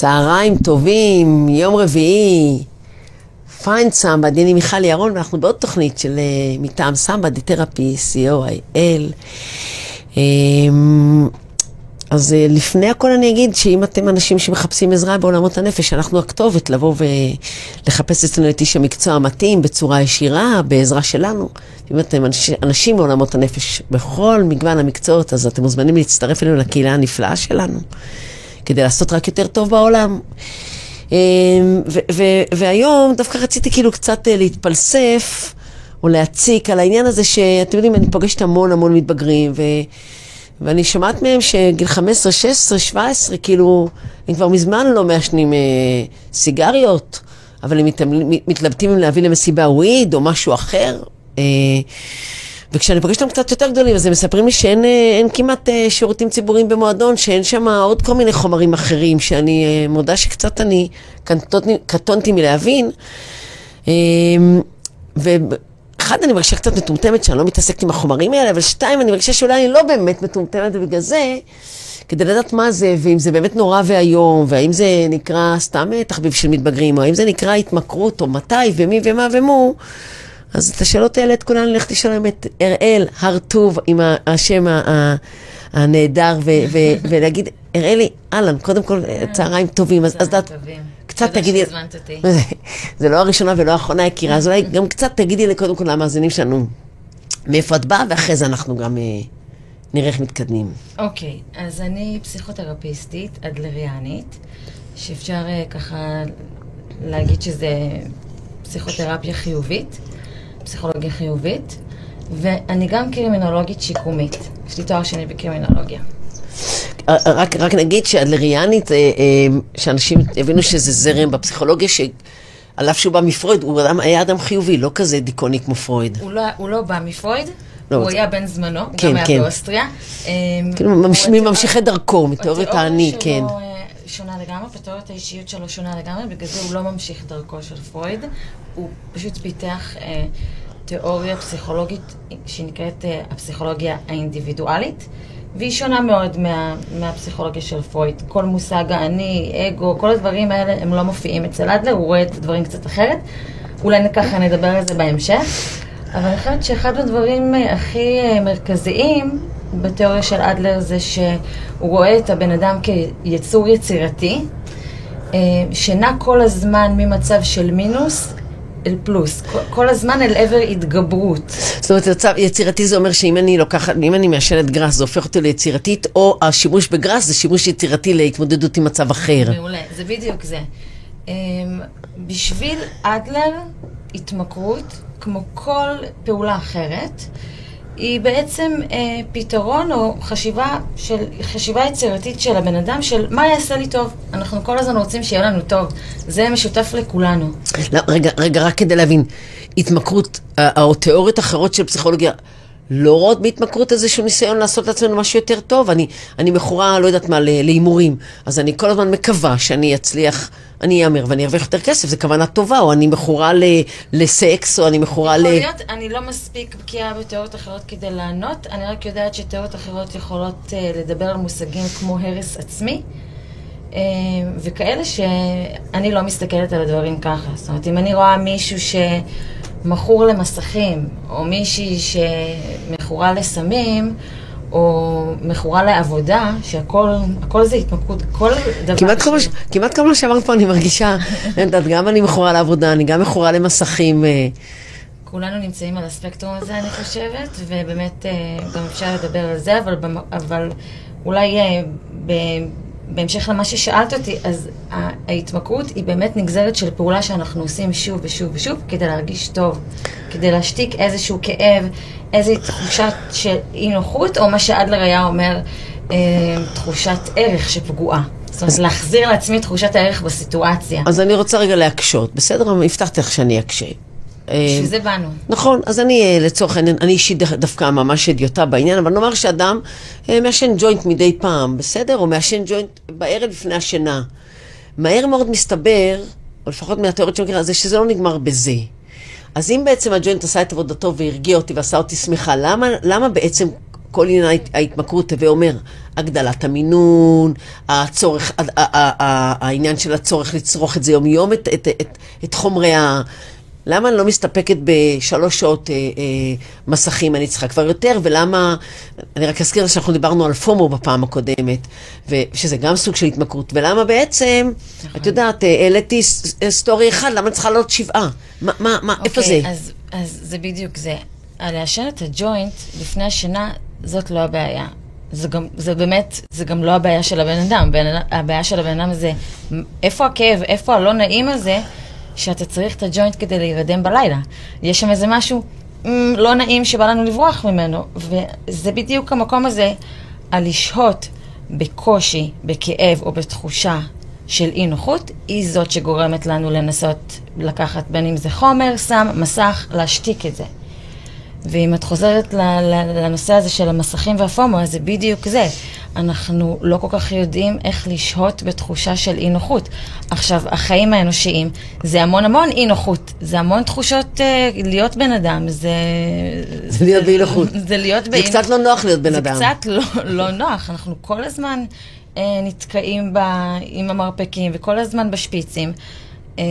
צהריים טובים, יום רביעי, פיין סמבד, אני מיכל ירון, ואנחנו בעוד תוכנית של אה, מטעם סמבד, תרפי, co.il. אמ, אז אה, לפני הכל אני אגיד שאם אתם אנשים שמחפשים עזרה בעולמות הנפש, אנחנו הכתובת לבוא ולחפש אצלנו את איש המקצוע המתאים בצורה ישירה, בעזרה שלנו. אם אתם אנשים בעולמות הנפש בכל מגוון המקצועות, אז אתם מוזמנים להצטרף אלינו לקהילה הנפלאה שלנו. כדי לעשות רק יותר טוב בעולם. אמ, והיום דווקא רציתי כאילו קצת אה, להתפלסף או להציק על העניין הזה שאתם יודעים, אני פוגשת המון המון מתבגרים ו... ואני שומעת מהם שגיל 15, 16, 17, כאילו, הם כבר מזמן לא מעשנים אה, סיגריות, אבל הם מתלבטים אם להביא למסיבה וויד או משהו אחר. אה, וכשאני פוגשת אותם קצת יותר גדולים, אז הם מספרים לי שאין אה, כמעט אה, שירותים ציבוריים במועדון, שאין שם עוד כל מיני חומרים אחרים, שאני אה, מודה שקצת אני קטונתי מלהבין. ואחד, אני מרגישה קצת מטומטמת שאני לא מתעסקת עם החומרים האלה, אבל שתיים, אני מרגישה שאולי אני לא באמת מטומטמת, ובגלל זה, כדי לדעת מה זה, ואם זה באמת נורא ואיום, והאם זה נקרא סתם תחביב של מתבגרים, או האם זה נקרא התמכרות, או מתי, ומי ומה ומו, אז את השאלות האלה, את כולן לך תשאל את אראל הר טוב עם השם הנהדר, ולהגיד, אראלי, אהלן, קודם כל, צהריים טובים. אז את קצת תגידי... תודה שהזמנת אותי. זה לא הראשונה ולא האחרונה, יקירה, אז אולי גם קצת תגידי קודם כל למאזינים שלנו מאיפה את באה, ואחרי זה אנחנו גם אה, נראה איך מתקדמים. אוקיי, אז אני פסיכותרפיסטית, אדלריאנית, שאפשר אה, ככה להגיד שזה פסיכותרפיה חיובית. פסיכולוגיה חיובית, ואני גם קרימינולוגית שיקומית. יש לי תואר שני בקרימינולוגיה. אה, אה, רק, רק נגיד שאדלריאנית, אה, שאנשים הבינו שזה זרם בפסיכולוגיה, שעל אף שהוא בא מפרויד, הוא אדם, היה אדם חיובי, לא כזה דיכאוני כמו פרויד. הוא לא, הוא לא בא מפרויד, לא, הוא זה... היה בן זמנו, כן, גם כן. היה באוסטריה. כאילו, ממשיכי דרכו, מתיאוריית האני, כן. שונה לגמרי, ותיאוריית האישיות שלו שונה לגמרי, בגלל זה הוא לא ממשיך דרכו של פרויד. הוא פשוט פיתח אה, תיאוריה פסיכולוגית שנקראת אה, הפסיכולוגיה האינדיבידואלית, והיא שונה מאוד מה, מהפסיכולוגיה של פרויד. כל מושג האני, אגו, כל הדברים האלה, הם לא מופיעים אצל אדלר, הוא רואה את הדברים קצת אחרת. אולי ככה נדבר על זה בהמשך. אבל אני חושבת שאחד הדברים אה, הכי אה, מרכזיים בתיאוריה של אדלר זה שהוא רואה את הבן אדם כיצור יצירתי, אה, שנע כל הזמן ממצב של מינוס אל פלוס, כל הזמן אל עבר התגברות. זאת אומרת, יצירתי זה אומר שאם אני לוקחת, אם אני מעשנת גראס, זה הופך אותי ליצירתית, או השימוש בגראס זה שימוש יצירתי להתמודדות עם מצב אחר. מעולה, זה בדיוק זה. אמ, בשביל אדלר, התמכרות, כמו כל פעולה אחרת, היא בעצם אה, פתרון או חשיבה, של, חשיבה יצירתית של הבן אדם של מה יעשה לי טוב. אנחנו כל הזמן רוצים שיהיה לנו טוב. זה משותף לכולנו. לא, רגע, רגע, רק כדי להבין, התמכרות, אה, או תיאוריות אחרות של פסיכולוגיה, לא רואות בהתמכרות איזשהו ניסיון לעשות לעצמנו משהו יותר טוב. אני, אני מכורה, לא יודעת מה, להימורים. אז אני כל הזמן מקווה שאני אצליח, אני אאמר ואני ארוויח יותר כסף, זו כוונה טובה, או אני מכורה לסקס, או אני מכורה ל... יכול להיות, אני לא מספיק בקיאה בתיאוריות אחרות כדי לענות, אני רק יודעת שתיאוריות אחרות יכולות uh, לדבר על מושגים כמו הרס עצמי. Uh, וכאלה שאני לא מסתכלת על הדברים ככה. זאת אומרת, אם אני רואה מישהו ש... מכור למסכים, או מישהי שמכורה לסמים, או מכורה לעבודה, שהכל זה התמכרות, כל דבר... כמעט, ש... כל, כמעט כל מה שאמרת פה אני מרגישה, יודעת, גם אני מכורה לעבודה, אני גם מכורה למסכים. אה. כולנו נמצאים על הספקטרום הזה, אני חושבת, ובאמת אה, גם אפשר לדבר על זה, אבל, אבל אולי אה, בהמשך למה ששאלת אותי, אז ההתמכרות היא באמת נגזרת של פעולה שאנחנו עושים שוב ושוב ושוב כדי להרגיש טוב, כדי להשתיק איזשהו כאב, איזו תחושה של אי נוחות, או מה שאדלר היה אומר, אה, תחושת ערך שפגועה. זאת אומרת, להחזיר לעצמי תחושת הערך בסיטואציה. אז אני רוצה רגע להקשות, בסדר? הבטחתי לך שאני אקשה. בשביל זה באנו. נכון, אז אני אה, לצורך העניין, אני אישית דווקא ממש אדיוטה בעניין, אבל נאמר שאדם אה, מעשן ג'וינט מדי פעם, בסדר? או מעשן ג'וינט בערב לפני השינה. מהר מאוד מסתבר, או לפחות מהתיאוריות שאני מכירה, זה שזה לא נגמר בזה. אז אם בעצם הג'וינט עשה את עבודתו והרגיע אותי ועשה אותי שמחה, למה, למה בעצם כל עניין ההת- ההתמכרות, הווה אומר, הגדלת המינון, הצורך, העניין של הצורך לצרוך את זה יום-יום, את, את, את, את חומרי ה... למה אני לא מסתפקת בשלוש שעות אה, אה, מסכים, אני צריכה כבר יותר, ולמה, אני רק אזכיר שאנחנו דיברנו על פומו בפעם הקודמת, ושזה גם סוג של התמכרות, ולמה בעצם, את יודעת, אה, העליתי אה, סטורי אחד, למה אני צריכה לעלות שבעה? מה, מה, מה, איפה זה? אוקיי, אז, אז זה בדיוק זה. לעשן את הג'וינט לפני השינה, זאת לא הבעיה. זה גם, זה באמת, זה גם לא הבעיה של הבן אדם. הבעיה של הבן אדם זה איפה הכאב, איפה הלא נעים הזה, שאתה צריך את הג'וינט כדי להירדם בלילה. יש שם איזה משהו mm, לא נעים שבא לנו לברוח ממנו, וזה בדיוק המקום הזה, על לשהות בקושי, בכאב או בתחושה של אי נוחות, היא זאת שגורמת לנו לנסות לקחת בין אם זה חומר, סם, מסך, להשתיק את זה. ואם את חוזרת לנושא הזה של המסכים והפומו, אז זה בדיוק זה. אנחנו לא כל כך יודעים איך לשהות בתחושה של אי נוחות. עכשיו, החיים האנושיים זה המון המון אי נוחות, זה המון תחושות אה, להיות בן אדם, זה... זה להיות באי נוחות. זה להיות זה באי קצת לא נוח להיות בן אדם. זה קצת לא, לא נוח, אנחנו כל הזמן אה, נתקעים ב, עם המרפקים וכל הזמן בשפיצים. אה,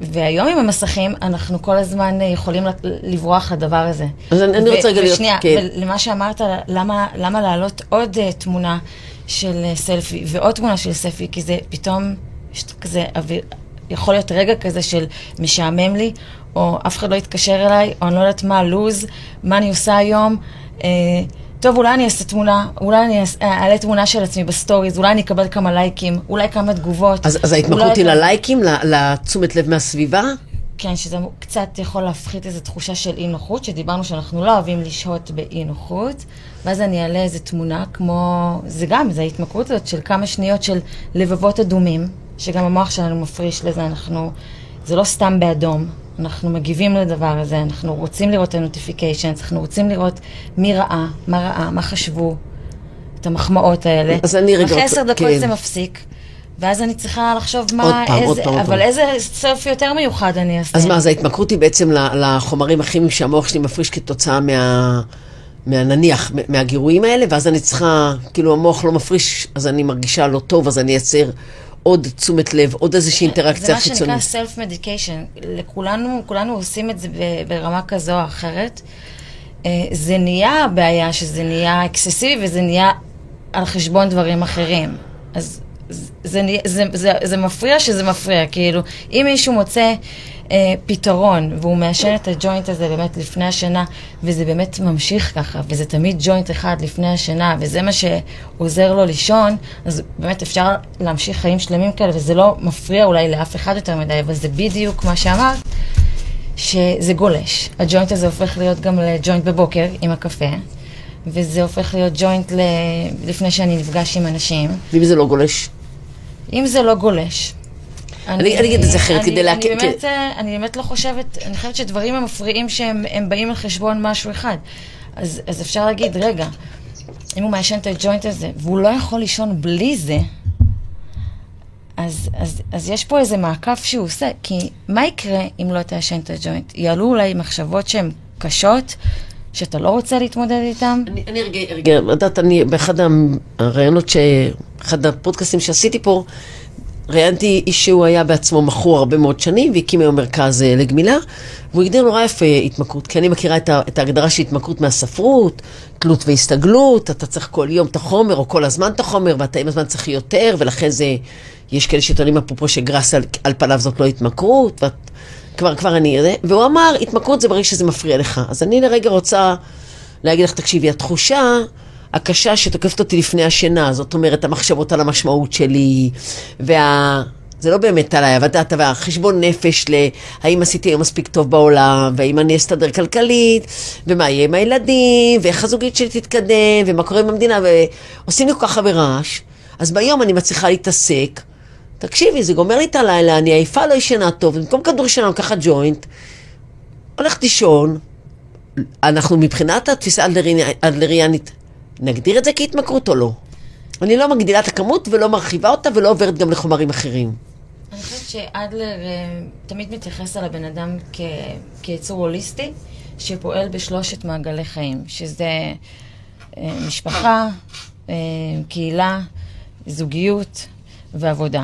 והיום עם המסכים, אנחנו כל הזמן אה, יכולים לברוח לדבר הזה. אז אני- רוצה רגע להיות- ושנייה, כן. למה שאמרת, למה, למה להעלות עוד אה, תמונה של אה, סלפי ועוד תמונה של סלפי, כי זה פתאום, כזה אוויר, יכול להיות רגע כזה של משעמם לי, או אף אחד לא יתקשר אליי, או אני לא יודעת מה הלו"ז, מה אני עושה היום. אה, טוב, אולי אני אעשה תמונה, אולי אני אה, אעלה תמונה של עצמי בסטוריז, אולי אני אקבל כמה לייקים, אולי כמה תגובות. אז, אז ההתמכרות אולי- היא ללייקים, לתשומת לב מהסביבה? כן, שזה קצת יכול להפחית איזו תחושה של אי נוחות, שדיברנו שאנחנו לא אוהבים לשהות באי נוחות, ואז אני אעלה איזו תמונה כמו, זה גם, זה ההתמכרות הזאת של כמה שניות של לבבות אדומים, שגם המוח שלנו מפריש לזה, אנחנו, זה לא סתם באדום, אנחנו מגיבים לדבר הזה, אנחנו רוצים לראות את ה-notifications, אנחנו רוצים לראות מי ראה, מה ראה, מה חשבו, את המחמאות האלה. אז אני רגע אחרי עשר דקות כן. זה מפסיק. ואז אני צריכה לחשוב מה, עוד פעם, עוד איזה, פעם, עוד אבל פעם. איזה סלפי יותר מיוחד אני אעשה. אז מה, אז ההתמכרות היא בעצם לחומרים הכימיים שהמוח שלי מפריש כתוצאה מה... מה נניח, מ- מהגירויים האלה, ואז אני צריכה, כאילו המוח לא מפריש, אז אני מרגישה לא טוב, אז אני אייצר עוד תשומת לב, עוד איזושהי אינטראקציה זה מה שנקרא חיצונית. מדיקיישן. לכולנו, כולנו עושים את זה ברמה כזו או אחרת. אה, זה נהיה בעיה שזה נהיה אקססיבי וזה נהיה על חשבון דברים אחרים. אז זה, זה, זה, זה, מפריע שזה מפריע, כאילו, אם מישהו מוצא אה, פתרון והוא מעשן את הג'וינט הזה באמת לפני השינה, וזה באמת ממשיך ככה, וזה תמיד ג'וינט אחד לפני השינה, וזה מה שעוזר לו לישון, אז באמת אפשר להמשיך חיים שלמים כאלה, וזה לא מפריע אולי לאף אחד יותר מדי, אבל זה בדיוק מה שאמרת. שזה גולש. הג'וינט הזה הופך להיות גם לג'וינט בבוקר עם הקפה, וזה הופך להיות ג'וינט. לפני שאני נפגש עם אנשים. ואם זה לא גולש? אם זה לא גולש. אני- אגיד את זה אחרת, כדי להק- אני באמת, אה, אני באמת לא חושבת, אני חושבת שדברים המפריעים שהם הם באים על חשבון משהו אחד. אז, אז אפשר להגיד, רגע, אם הוא מעשן את הג'וינט הזה, והוא לא יכול לישון בלי זה, אז, אז, אז יש פה איזה מעקף שהוא עושה, כי מה יקרה אם לא תעשן את הג'וינט? יעלו אולי מחשבות שהן קשות, שאתה לא רוצה להתמודד איתן? אני, אני רגע, רגע, יודעת, אני, באחד הראיונות. אחד הפודקאסטים שעשיתי פה, ראיינתי איש שהוא היה בעצמו מכור הרבה מאוד שנים, והקים היום מרכז אה, לגמילה, והוא הגדיר נורא יפה התמכרות, כי אני מכירה את, ה, את ההגדרה של התמכרות מהספרות, תלות והסתגלות, אתה צריך כל יום את החומר, או כל הזמן את החומר, ואתה עם הזמן צריך יותר, ולכן זה, יש כאלה שטוענים אפרופו שגראס על, על פניו זאת לא התמכרות, ואת, כבר, כבר אני אראה, והוא אמר, התמכרות זה ברגע שזה מפריע לך. אז אני לרגע רוצה להגיד לך, תקשיבי, התחושה הקשה שתוקפת אותי לפני השינה, זאת אומרת, המחשבות על המשמעות שלי, וה... זה לא באמת עליי, אבל אתה והחשבון נפש להאם עשיתי היום מספיק טוב בעולם, והאם אני אסתדר כלכלית, ומה יהיה עם הילדים, ואיך הזוגית שלי תתקדם, ומה קורה עם המדינה, ועושים לי כל כך הרבה רעש. אז ביום אני מצליחה להתעסק. תקשיבי, זה גומר לי את הלילה, אני עייפה, לא ישנה טוב, במקום כדור שינה לוקחת ג'וינט, הולכת לישון, אנחנו מבחינת התפיסה האדלריאני- האדלריאנית, נגדיר את זה כהתמכרות או לא? אני לא מגדילה את הכמות ולא מרחיבה אותה ולא עוברת גם לחומרים אחרים. אני חושבת שאדלר אה, תמיד מתייחס על הבן אדם. כיצור הוליסטי, שפועל בשלושת מעגלי חיים, שזה אה, משפחה, אה, קהילה, זוגיות ועבודה,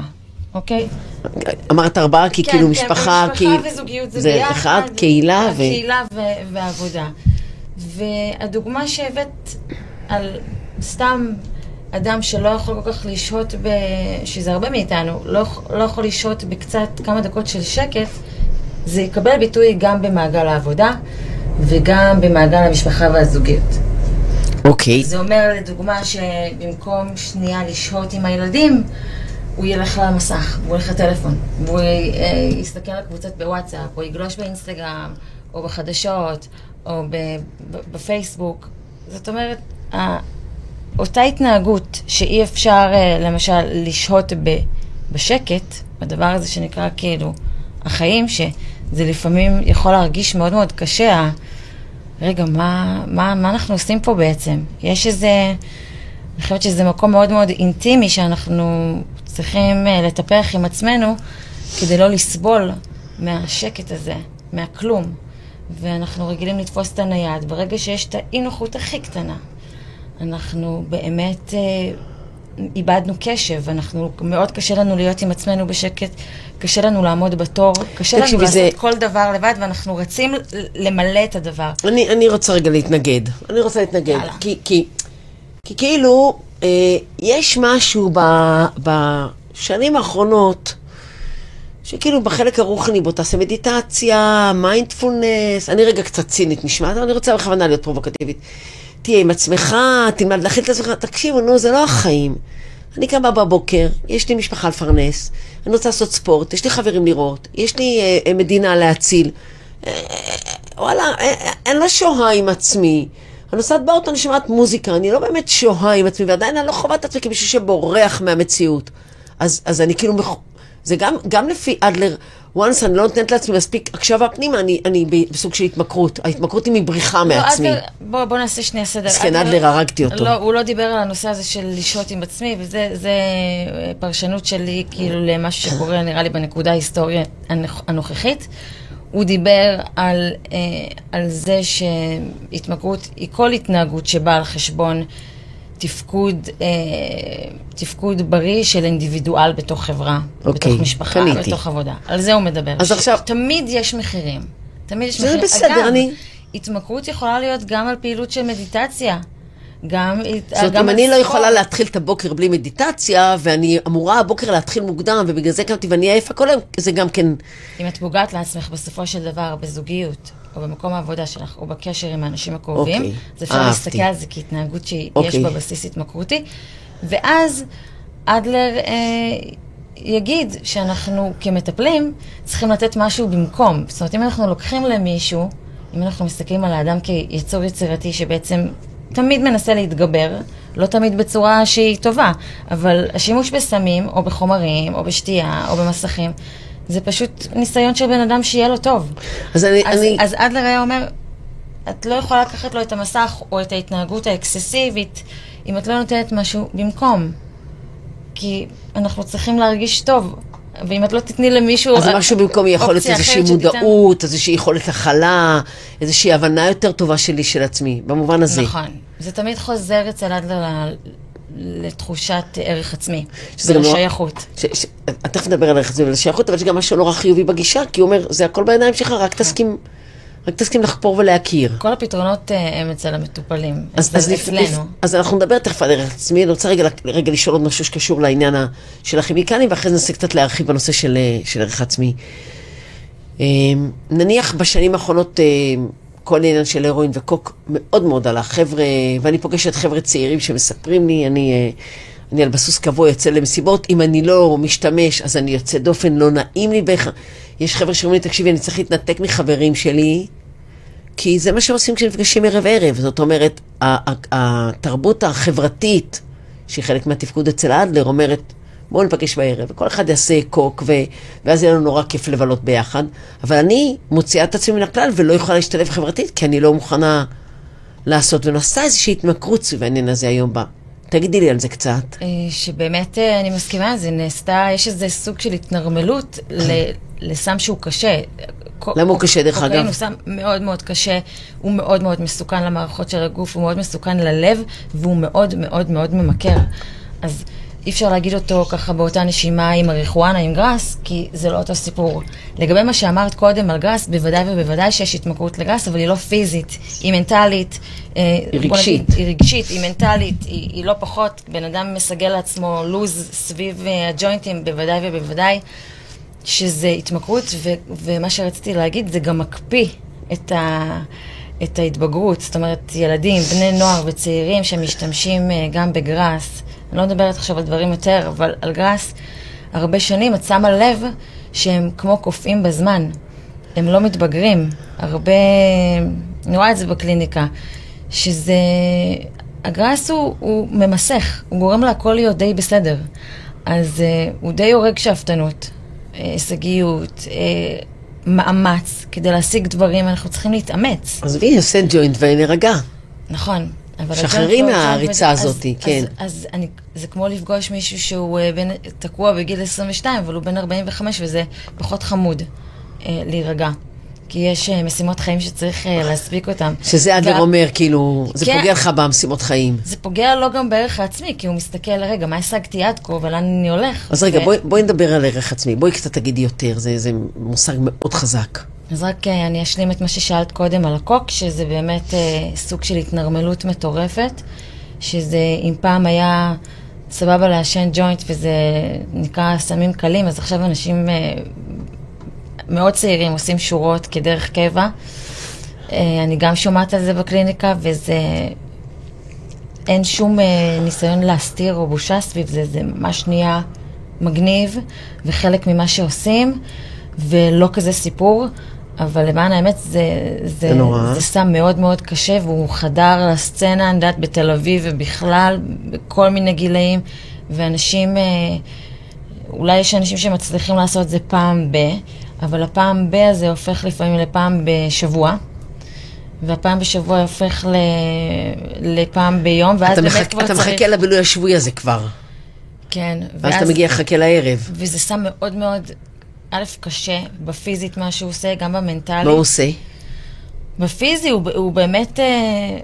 אוקיי? אמרת ארבעה, כי כאילו משפחה, כן, כי... משפחה וזוגיות זה, זה ביחד. אחד, קהילה ו... קהילה ו... ועבודה. והדוגמה שהבאת על סתם אדם שלא יכול כל כך לשהות, ב... שזה הרבה מאיתנו, לא, לא יכול לשהות בקצת כמה דקות של שקט, זה יקבל ביטוי גם במעגל העבודה וגם במעגל המשפחה והזוגיות. אוקיי. זה אומר לדוגמה שבמקום שנייה לשהות עם הילדים, הוא ילך למסך, הוא ילך לטלפון, והוא אה, יסתכל על קבוצות בוואטסאפ, או יגלוש באינסטגרם, או בחדשות, או בפייסבוק. זאת אומרת, אותה התנהגות שאי אפשר אה, למשל לשהות ב- בשקט, הדבר הזה שנקרא כאילו החיים, שזה לפעמים יכול להרגיש מאוד מאוד קשה, רגע, מה, מה, מה אנחנו עושים פה בעצם? יש איזה, אני חושבת שזה מקום מאוד מאוד אינטימי שאנחנו צריכים אה, לטפח עם עצמנו כדי לא לסבול מהשקט הזה, מהכלום. ואנחנו רגילים לתפוס את הנייד. ברגע שיש את האי-נוחות הכי קטנה, אנחנו באמת אה, איבדנו קשב, אנחנו, מאוד קשה לנו להיות עם עצמנו בשקט, קשה לנו לעמוד בתור, קשה לנו לעשות זה- כל דבר לבד, ואנחנו רצים למלא את הדבר. אני, אני רוצה רגע להתנגד. אני רוצה להתנגד. יאללה. כי, כי, כי כאילו, יש משהו ב, בשנים האחרונות, שכאילו בחלק הרוחני בו תעשה מדיטציה, מיינדפולנס, אני רגע קצת צינית נשמעת, אבל אני רוצה בכוונה להיות פרובוקטיבית. תהיה עם עצמך, תלמד להכיל את עצמך, תקשיבו, נו, זה לא החיים. אני קמה בבוקר, יש לי משפחה לפרנס, אני רוצה לעשות ספורט, יש לי חברים לראות, יש לי אה, אה, מדינה להציל. אה, אה, וואלה, אה, אה, אני לא שוהה עם עצמי. אני נוסעת באוטו, אני שומעת מוזיקה, אני לא באמת שוהה עם עצמי, ועדיין אני לא חווה את עצמי כמישהו שבורח מהמציאות. אז, אז אני כאילו, מח... זה גם, גם לפי אדלר, once אני לא נותנת לעצמי מספיק הקשבה פנימה, אני, אני בסוג של התמכרות. ההתמכרות היא מבריחה מעצמי. לא, אדלר, בוא, בוא נעשה שנייה סדר. מסכן, אדלר, הרגתי אותו. לא, הוא לא דיבר על הנושא הזה של לשהות עם עצמי, וזה זה אה, פרשנות שלי כאילו למשהו שקורה נראה לי בנקודה ההיסטורית הנוכ- הנוכחית. הוא דיבר על, אה, על זה שהתמכרות היא כל התנהגות שבאה על חשבון תפקוד, אה, תפקוד בריא של אינדיבידואל בתוך חברה, אוקיי, בתוך משפחה, קניתי. בתוך עבודה. על זה הוא מדבר. אז עכשיו- תמיד יש מחירים. תמיד יש זה מחירים. בסדר, אגב, אני- התמכרות יכולה להיות גם על פעילות של מדיטציה. גם, זאת אומרת, אם אני לא. יכולה להתחיל את הבוקר בלי מדיטציה, ואני אמורה הבוקר להתחיל מוקדם, ובגלל זה קמתי ואני עייפה כל היום, זה גם כן... אם את פוגעת לעצמך בסופו של דבר בזוגיות, או במקום העבודה שלך, או בקשר עם האנשים הקרובים, אוקיי, אז אפשר אהבתי. להסתכל על זה כהתנהגות שיש אוקיי. בה בסיס התמכרותי. ואז אדלר אה, יגיד שאנחנו כמטפלים צריכים לתת משהו במקום. זאת אומרת, אם אנחנו לוקחים למישהו, אם אנחנו מסתכלים על האדם כיצור יצירתי שבעצם תמיד מנסה להתגבר, לא תמיד בצורה שהיא טובה, אבל השימוש בסמים, או בחומרים, או בשתייה, או במסכים, זה פשוט ניסיון של בן אדם שיהיה לו טוב. אז אני... אז, אני... אז אדלר היה אומר, את לא יכולה לקחת לו את המסך או את ההתנהגות האקססיבית אם את לא נותנת משהו במקום. כי אנחנו צריכים להרגיש טוב, ואם את לא תתני למישהו... אז משהו במקום יכול להיות אופציה איזושהי שתיתן- מודעות, איזושהי יכולת הכלה, איזושהי הבנה יותר טובה שלי של עצמי, במובן הזה. נכון. זה תמיד חוזר אצל אדלר לתחושת ערך עצמי. שזה גם נורא- ולשייכות. תכף נדבר על איך זה ולשייכות, אבל יש גם משהו נורא חיובי בגישה, כי הוא אומר, זה הכל בעיניים שלך, רק תסכים, רק תסכים לחפור ולהכיר. כל הפתרונות אה, הם אצל המטופלים, אז, אז, אצלנו. אז אנחנו נדבר תכף על ערך עצמי, אני רוצה רגע, רגע לשאול עוד משהו שקשור לעניין של הכימיקלים, ואחרי זה ננסה קצת להרחיב בנושא של, אה, של ערך עצמי. אה, נניח בשנים האחרונות כל העניין של הרואין וקוק מאוד מאוד עלה. חבר'ה, ואני פוגשת חבר'ה צעירים שמספרים לי, אני, אני על בסוס קבוע יוצא למסיבות, אם אני לא משתמש אז אני יוצא דופן, לא נעים לי בכ... יש חבר'ה שאומרים לי, תקשיבי, אני צריך להתנתק מחברים שלי, כי זה מה שהם עושים כשנפגשים ערב ערב. זאת אומרת, התרבות החברתית, שהיא חלק מהתפקוד אצל אדלר, אומרת, בואו ניפגש בערב, וכל אחד יעשה קוק, ו... ואז יהיה לנו נורא כיף לבלות ביחד. אבל אני מוציאה את עצמי מן הכלל ולא יכולה להשתלב חברתית, כי אני לא מוכנה לעשות. ונעשה איזושהי התמכרות סביב העניין הזה היום בה. תגידי לי על זה קצת. אה, שבאמת אה, אני מסכימה, זה נעשתה, יש איזה סוג של התנרמלות ל- לסם שהוא קשה. למה הוא קשה, דרך קוקאין אגב? הוא סם מאוד מאוד קשה, הוא מאוד מאוד מסוכן למערכות של הגוף, הוא מאוד מסוכן ללב, והוא מאוד מאוד מאוד ממכר. אז אי אפשר להגיד אותו ככה באותה נשימה עם מריחואנה, עם גראס, כי זה לא אותו סיפור. לגבי מה שאמרת קודם על גראס, בוודאי ובוודאי שיש התמכרות לגראס, אבל היא לא פיזית, היא מנטלית. אה, היא רגשית. נגיד, היא רגשית, היא מנטלית, היא, היא לא פחות. בן אדם מסגל לעצמו לוז סביב אה, הג'וינטים, בוודאי ובוודאי. שזה התמכרות, ו- ומה שרציתי להגיד, זה גם מקפיא את, ה- את ההתבגרות. זאת אומרת, ילדים, בני נוער וצעירים שמשתמשים אה, גם בגראס, אני לא מדברת עכשיו על דברים יותר, אבל על גראס, הרבה שנים את שמה לב שהם כמו קופאים בזמן. הם לא מתבגרים. הרבה... אני רואה את זה בקליניקה, שזה... הגראס הוא, הוא ממסך, הוא גורם להכל להיות די בסדר. אז uh, הוא די הורג שאפתנות, אה, הישגיות, uh, מאמץ. כדי להשיג דברים אנחנו צריכים להתאמץ. עזבי, עושה ג'וינט ונירגע. נכון. שחררי הג'וינט לא- מהריצה אז- אז- כן. אז אני, זה כמו לפגוש מישהו שהוא אה, בן, תקוע בגיל 22, אבל הוא בן 45, וזה פחות חמוד אה, להירגע. כי יש אה, משימות חיים שצריך אה, להספיק אותן. שזה אדלר אומר, כאילו, זה כן. פוגע לך במשימות חיים. זה פוגע לו גם בערך העצמי, כי הוא מסתכל, רגע, מה השגתי עד כה, ולאן אני הולך? אז רגע, ו- בואי, בואי נדבר על ערך עצמי. בואי קצת תגידי יותר, זה, זה מושג מאוד חזק. אז רק אה, אני אשלים את מה ששאלת קודם על הקוק, שזה באמת אה, סוג של התנרמלות מטורפת, שזה אם פעם היה סבבה לעשן ג'וינט וזה נקרא סמים קלים, אז עכשיו אנשים אה, מאוד צעירים עושים שורות כדרך קבע. אה, אני גם שומעת על זה בקליניקה, וזה... אין שום אה, ניסיון להסתיר או בושה סביב זה, זה ממש נהיה מגניב וחלק ממה שעושים, ולא כזה סיפור, אבל למען האמת זה, זה, זה נורא. זה סם מאוד מאוד קשה, והוא חדר לסצנה, אני יודעת, בתל אביב ובכלל, בכל מיני גילאים, ואנשים, אה, אולי יש אנשים שמצליחים לעשות זה פעם ב, אבל הפעם ב הזה הופך לפעמים לפעם בשבוע. והפעם בשבוע הופך ל... לפעם ביום, ואז אתה, באמת מחכה, כבר אתה צריך... מחכה לבילוי השבועי הזה כבר. כן. ואז אתה מגיע, חכה לערב. וזה סם מאוד מאוד, א', קשה, בפיזית מה שהוא עושה, גם במנטלי. מה הוא עושה? בפיזי הוא, הוא באמת, אה,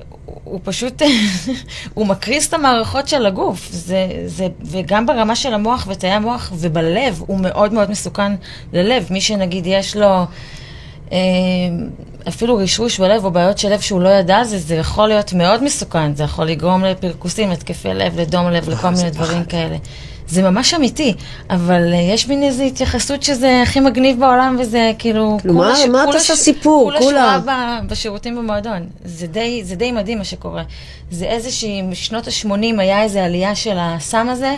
הוא פשוט, הוא מקריס את המערכות של הגוף. זה, זה, וגם ברמה של המוח ותאי המוח ובלב, הוא מאוד מאוד מסוכן ללב. מי שנגיד יש לו אה, אפילו רשרוש בלב או בעיות של לב שהוא לא ידע, זה, זה יכול להיות מאוד מסוכן. זה יכול לגרום לפרכוסים, להתקפי לב, לדום לב, לכל זה מיני דברים. כאלה. זה ממש אמיתי, אבל אה, יש מין איזו התייחסות שזה הכי מגניב בעולם, וזה כאילו... כאילו, מה- ש- מה את עושה ש- סיפור? כולה כולה- שורה ב- בשירותים במועדון. זה די, זה די מדהים מה שקורה. זה איזושהי, משנות ה-80 היה איזו עלייה של הסם הזה,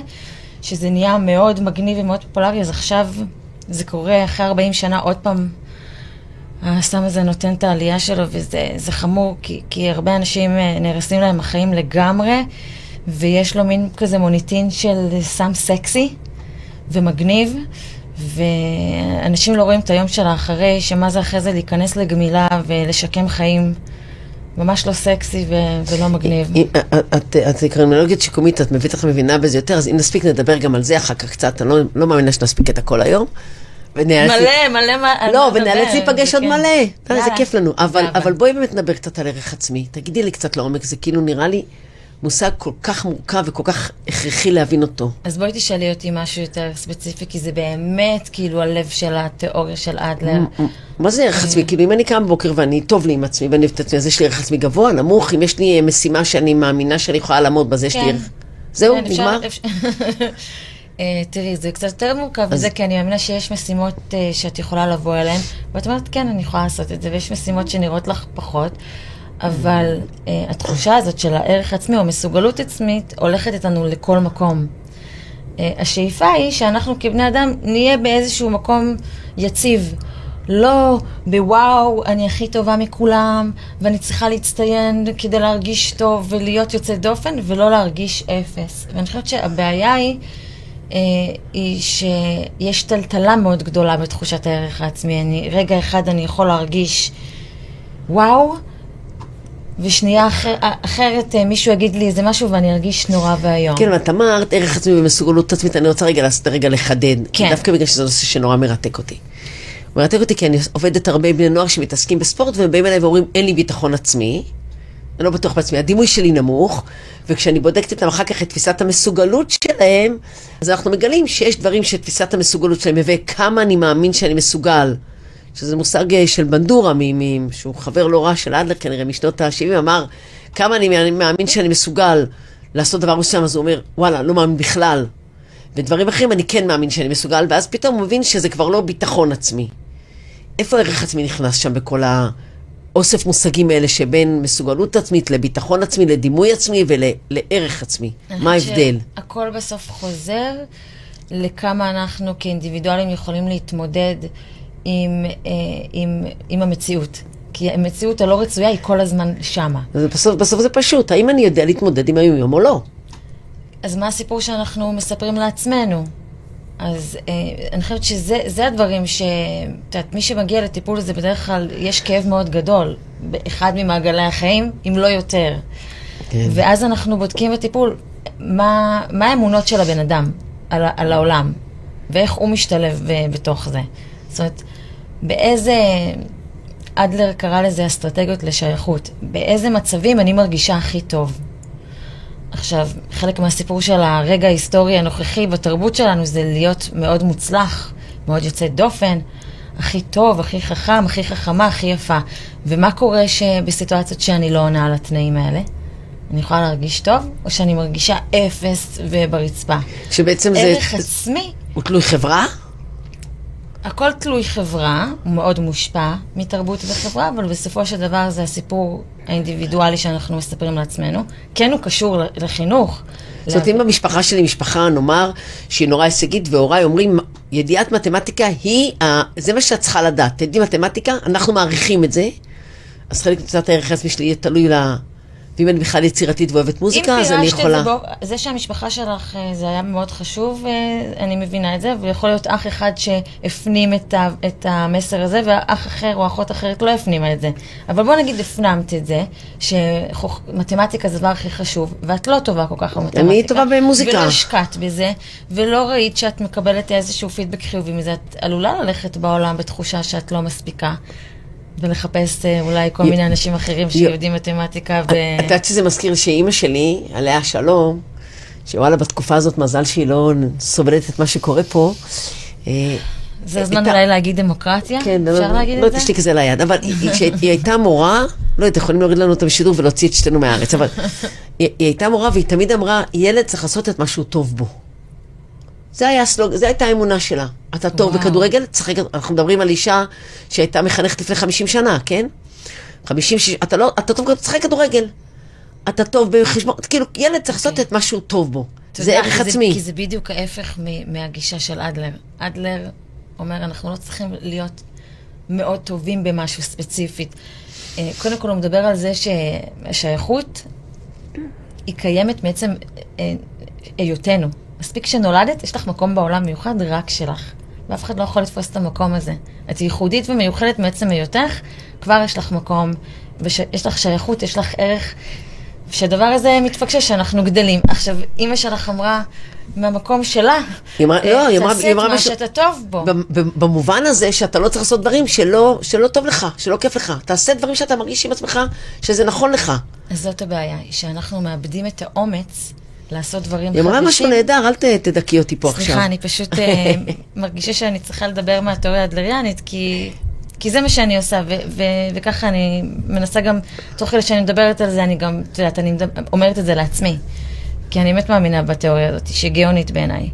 שזה נהיה מאוד מגניב ומאוד פופולרי, אז עכשיו זה קורה אחרי 40 שנה עוד פעם. הסם הזה נותן את העלייה שלו, וזה זה חמור, כי, כי הרבה אנשים אה, נהרסים להם החיים לגמרי, ויש לו מין כזה מוניטין של סם סקסי ומגניב, ואנשים לא רואים את היום של האחרי, שמה זה אחרי זה להיכנס לגמילה ולשקם חיים. ממש לא סקסי ו- ולא מגניב. אם- את- את את קרימינולוגית שיקומית, את בטח מבינה בזה יותר, אז אם נספיק נדבר גם על זה אחר כך קצת, אני לא- לא מאמינה שנספיק את הכל היום. ונאלץ- מלא, מלא מה... לא, לדבר, ונאלץ להיפגש עוד כן. מלא. זה. כיף לנו. אבל בואי באמת נדבר קצת על ערך עצמי. תגידי לי קצת לעומק, זה כאילו נראה לי מושג כל כך מורכב וכל כך הכרחי להבין אותו. אז בואי תשאלי אותי משהו יותר ספציפי, כי זה באמת כאילו הלב של התיאוריה של אדלר. מה זה ערך עצמי? כאילו, אם אני קם בבוקר ואני טוב לי עם עצמי ואני אוהבת את עצמי, אז יש לי ערך עצמי גבוה, נמוך, אם יש לי אה, משימה שאני מאמינה שאני יכולה לעמוד אז יש לי כן. ערך. זהו, כן, נגמר? אה, תראי, זה קצת יותר מורכב מזה, כי אני מאמינה שיש משימות אה, שאת יכולה לבוא אליהן, ואת אומרת, כן, אני יכולה לעשות את זה, ויש משימות שנראות לך פחות, אבל אה, התחושה הזאת של הערך עצמי או מסוגלות עצמית הולכת איתנו לכל מקום. אה, השאיפה היא שאנחנו כבני אדם נהיה באיזשהו מקום יציב. לא בוואו, אני הכי טובה מכולם, ואני צריכה להצטיין כדי להרגיש טוב ולהיות יוצא דופן, ולא להרגיש אפס. ואני חושבת שהבעיה היא, אה, היא שיש טלטלה מאוד גדולה בתחושת הערך העצמי. אני, רגע אחד אני יכול להרגיש וואו, ושנייה אחר, אחרת אה, מישהו יגיד לי איזה משהו ואני ארגיש נורא ואיום. כן, ואת אמרת ערך עצמי ומסוגלות עצמית, אני רוצה רגע לעשות רגע לחדד. כן. דווקא בגלל שזה נושא שנורא מרתק אותי. מרתק אותי כי אני עובדת הרבה בני נוער שמתעסקים בספורט, והם באים אליי ואומרים, אין לי ביטחון עצמי. אני לא בטוח בעצמי, הדימוי שלי נמוך, וכשאני בודקת איתם אחר כך את תפיסת המסוגלות שלהם, אז אנחנו מגלים שיש דברים שתפיסת המסוגלות שלהם מביא כמה אני מאמין שאני מסוגל. שזה מושג אה, של בנדורה, שהוא חבר לא רע של אדלר כנראה משנות ה-70, אמר כמה אני מאמין שאני מסוגל לעשות דבר מסוים, אז הוא אומר, וואלה, לא מאמין בכלל. ודברים אחרים אני כן מאמין שאני מסוגל, ואז פתאום הוא מבין שזה כבר לא ביטחון עצמי. איפה ערך עצמי נכנס שם בכל האוסף מושגים האלה שבין מסוגלות עצמית לביטחון עצמי, לדימוי עצמי ולערך עצמי? מה ההבדל? הכל בסוף חוזר לכמה אנחנו כאינדיבידואלים יכולים להתמודד עם, אה, עם, עם המציאות. כי המציאות הלא רצויה היא כל הזמן שמה. בסוף, בסוף זה פשוט, האם אני יודע להתמודד עם היום או לא? אז מה הסיפור שאנחנו מספרים לעצמנו? אז אה, אני חושבת שזה הדברים ש... את יודעת, מי שמגיע לטיפול הזה בדרך כלל יש כאב מאוד גדול באחד ממעגלי החיים, אם לא יותר. כן. ואז אנחנו בודקים בטיפול מה, מה האמונות של הבן אדם על, על העולם, ואיך הוא משתלב בתוך זה. זאת אומרת, באיזה... אדלר קרא לזה אסטרטגיות לשייכות. באיזה מצבים אני מרגישה הכי טוב? עכשיו, חלק מהסיפור של הרגע ההיסטורי הנוכחי בתרבות שלנו זה להיות מאוד מוצלח, מאוד יוצא דופן, הכי טוב, הכי חכם, הכי חכמה, הכי יפה. ומה קורה בסיטואציות שאני לא עונה על התנאים האלה? אני יכולה להרגיש טוב, או שאני מרגישה אפס וברצפה? שבעצם זה... ערך עצמי. הוא תלוי חברה? הכל תלוי חברה, הוא מאוד מושפע מתרבות וחברה, אבל בסופו של דבר זה הסיפור האינדיבידואלי שאנחנו מספרים לעצמנו. כן הוא קשור לחינוך. זאת אומרת, אם במשפחה שלי משפחה, נאמר, שהיא נורא הישגית, והוריי אומרים, ידיעת מתמטיקה היא, זה מה שאת צריכה לדעת. תדעי מתמטיקה, אנחנו מעריכים את זה, אז חלק קצת הערך העצמי שלי יהיה תלוי ואם אני בכלל יצירתית ואוהבת מוזיקה, אז אני יכולה... אם פירשת את זה, זה שהמשפחה שלך, אה, זה היה מאוד חשוב, אה, אני מבינה את זה, ויכול להיות אח אחד שהפנים את, ה, את המסר הזה, ואח אחר או אחות אחרת לא הפנימה את זה. אבל בוא נגיד הפנמת את זה, שמתמטיקה זה הדבר הכי חשוב, ואת לא טובה כל כך במתמטיקה. אני טובה במוזיקה. ולא השקעת בזה, ולא ראית שאת מקבלת איזשהו פידבק חיובי מזה, את עלולה ללכת בעולם בתחושה שאת לא מספיקה. ולחפש אה, אולי כל מיני אנשים אחרים שיודעים מתמטיקה ו... את יודעת שזה מזכיר שאימא שלי, עליה שלום, שוואלה, בתקופה הזאת מזל שהיא לא סובלת את מה שקורה פה. אה, זה הזמן אולי להגיד דמוקרטיה? כן, אפשר לא, להגיד לא את זה? לא תשתי כזה ליד, אבל כשהיא הייתה מורה, לא יודעת, יכולים להוריד לנו את השידור ולהוציא את שתינו מהארץ, אבל היא הייתה מורה והיא תמיד אמרה, ילד צריך לעשות את מה שהוא טוב בו. זה היה הסלוג, זו הייתה האמונה שלה. אתה טוב וואו. בכדורגל, תשחק, אנחנו מדברים על אישה שהייתה מחנכת לפני 50 שנה, כן? 50, 60, אתה לא, אתה טוב, תשחק כדורגל. אתה טוב בחשבון, כאילו, ילד צריך לעשות okay. אוקיי. את מה שהוא טוב בו. זה ערך עצמי. כי זה בדיוק ההפך מהגישה של אדלר. אדלר אומר, אנחנו לא צריכים להיות מאוד טובים במשהו ספציפית. אה, קודם כל הוא מדבר על זה שהשייכות היא קיימת מעצם אה, היותנו. מספיק שנולדת, יש לך מקום בעולם מיוחד רק שלך. ואף אחד לא יכול לתפוס את המקום הזה. את ייחודית ומיוחדת מעצם היותך, כבר יש לך מקום, ויש לך שייכות, יש לך ערך. שהדבר הזה מתפקשש, שאנחנו גדלים. עכשיו, אימא שלך אמרה, מהמקום שלה, אמרה, לא, תעשה את מה שאתה טוב בו. במובן הזה שאתה לא צריך לעשות דברים שלא, שלא טוב לך, שלא כיף לך. תעשה דברים שאתה מרגיש עם עצמך, שזה נכון לך. אז זאת הבעיה, שאנחנו מאבדים את האומץ לעשות דברים חדשים. היא אמרה משהו נהדר, אל תדכאי אותי פה סליחה, עכשיו. סליחה, אני פשוט אה, מרגישה שאני צריכה לדבר מהתיאוריה האדלריאנית, כי... כי זה מה שאני עושה, ו- ו- וככה אני מנסה גם, תוך כדי שאני מדברת על זה, אני גם, את יודעת, אני מדבר, אומרת את זה לעצמי. כי אני באמת מאמינה בתיאוריה הזאת, שהיא גאונית בעיניי.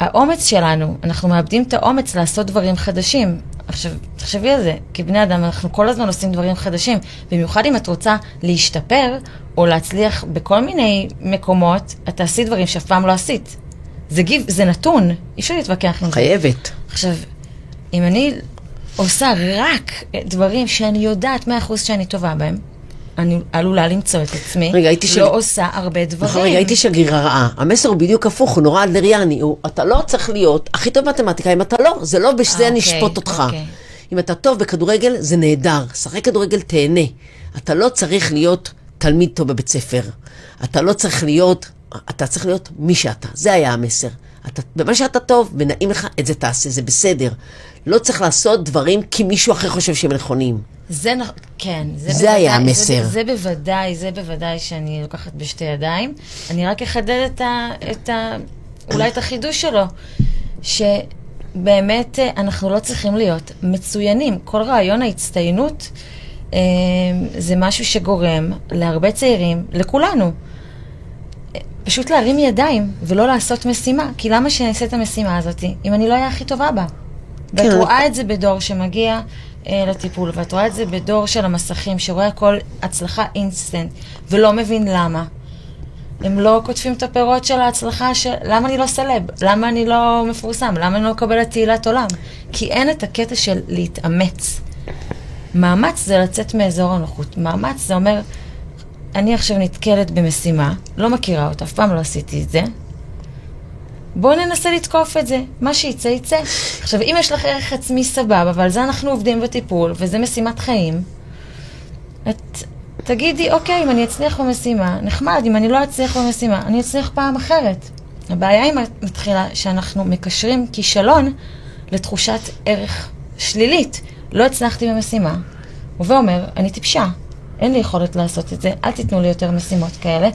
האומץ שלנו, אנחנו מאבדים את האומץ לעשות דברים חדשים. עכשיו, תחשבי על זה, כבני אדם אנחנו כל הזמן עושים דברים חדשים, במיוחד אם את רוצה להשתפר או להצליח בכל מיני מקומות, את תעשי דברים שאף פעם לא עשית. זה גיב, זה נתון, אי אפשר להתווכח עם זה. חייבת. עכשיו, אם אני עושה רק דברים שאני יודעת מאה אחוז שאני טובה בהם, אני עלולה למצוא את עצמי, רגע, הייתי לא שג... עושה הרבה דברים. נכון, רגע, הייתי שגרירה רעה. המסר הוא בדיוק הפוך, הוא נורא אדלריאני. הוא, אתה לא צריך להיות הכי טוב במתמטיקה אם אתה לא, זה לא בשזה אני אשפוט אוקיי, אותך. אוקיי. אם אתה טוב בכדורגל, זה נהדר. שחק כדורגל, תהנה. אתה לא צריך להיות תלמיד טוב בבית ספר. אתה לא צריך להיות, אתה צריך להיות מי שאתה. זה היה המסר. אתה, במה שאתה טוב, ונעים לך, את זה תעשה, זה בסדר. לא צריך לעשות דברים כי מישהו אחר חושב שהם נכונים. זה נכון, כן. זה, זה היה המסר. זה, זה בוודאי, זה בוודאי שאני לוקחת בשתי ידיים. אני רק אחדד את ה... את ה אולי את החידוש שלו, שבאמת אה, אנחנו לא צריכים להיות מצוינים. כל רעיון ההצטיינות אה, זה משהו שגורם להרבה צעירים, לכולנו, פשוט להרים ידיים ולא לעשות משימה. כי למה שאני אעשה את המשימה הזאת אם אני לא אהיה הכי טובה בה? כן. ואת רואה את זה בדור שמגיע אה, לטיפול, ואת רואה את זה בדור של המסכים, שרואה הכל הצלחה אינסטנט, ולא מבין למה. הם לא קוטפים את הפירות של ההצלחה של... למה אני לא סלב? למה אני לא מפורסם? למה אני לא מקבל את תהילת עולם? כי אין את הקטע של להתאמץ. מאמץ זה לצאת מאזור הנוחות. מאמץ זה אומר, אני עכשיו נתקלת במשימה, לא מכירה אותה, אף פעם לא עשיתי את זה. בואו ננסה לתקוף את זה, מה שיצא יצא. עכשיו, אם יש לך ערך עצמי סבבה, ועל זה אנחנו עובדים בטיפול, וזה משימת חיים, את תגידי, אוקיי, אם אני אצליח במשימה, נחמד, אם אני לא אצליח במשימה, אני אצליח פעם אחרת. הבעיה היא מתחילה שאנחנו מקשרים כישלון לתחושת ערך שלילית. לא הצלחתי במשימה, ואומר, אני טיפשה, אין לי יכולת לעשות את זה, אל תיתנו לי יותר משימות כאלה.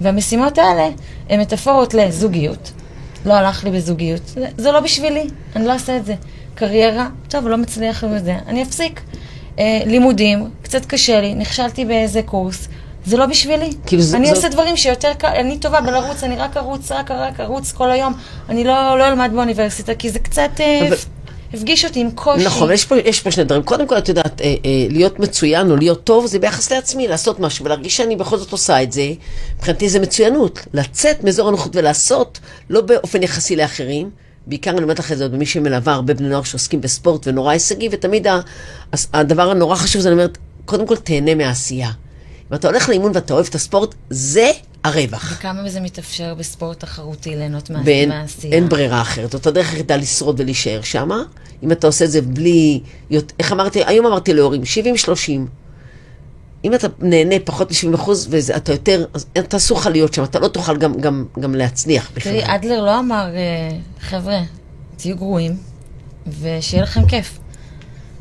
והמשימות האלה הן מטאפורות לזוגיות. לא הלך לי בזוגיות, זה, זה לא בשבילי, אני לא אעשה את זה. קריירה, טוב, לא מצליח לי בזה, אני אפסיק. אה, לימודים, קצת קשה לי, נכשלתי באיזה קורס, זה לא בשבילי. כאילו אני אעשה דברים שיותר קל, אני טובה בלרוץ, אני רק ארוץ, רק, רק ארוץ כל היום. אני לא, לא אלמד באוניברסיטה, כי זה קצת... אה, אבל... הפגיש אותי עם קושי. נכון, יש פה, יש פה שני דברים. קודם כל, את יודעת, אה, אה, להיות מצוין או להיות טוב, זה ביחס לעצמי, לעשות משהו, ולהרגיש שאני בכל זאת עושה את זה, מבחינתי זה מצוינות. לצאת מאזור הנוחות ולעשות, לא באופן יחסי לאחרים. בעיקר אני אומרת לך את זה עוד במי שמלווה הרבה בני נוער שעוסקים בספורט ונורא הישגי, ותמיד הדבר הנורא חשוב זה, אני אומרת, קודם כל תהנה מהעשייה. אם אתה הולך לאימון ואתה אוהב את הספורט, זה הרווח. וכמה מזה מתאפשר בספורט תחרותי ליהנות מהעשייה? אין ברירה אחרת. זאת הדרך היחידה לשרוד ולהישאר שם. אם אתה עושה את זה בלי... איך אמרתי? היום אמרתי להורים, 70-30. אם אתה נהנה פחות מ-70 אחוז, ואתה יותר, אז תעשו לך להיות שם, אתה לא תוכל גם, גם, גם להצליח תראי, אדלר לא אמר, אה, חבר'ה, תהיו גרועים, ושיהיה לכם כיף.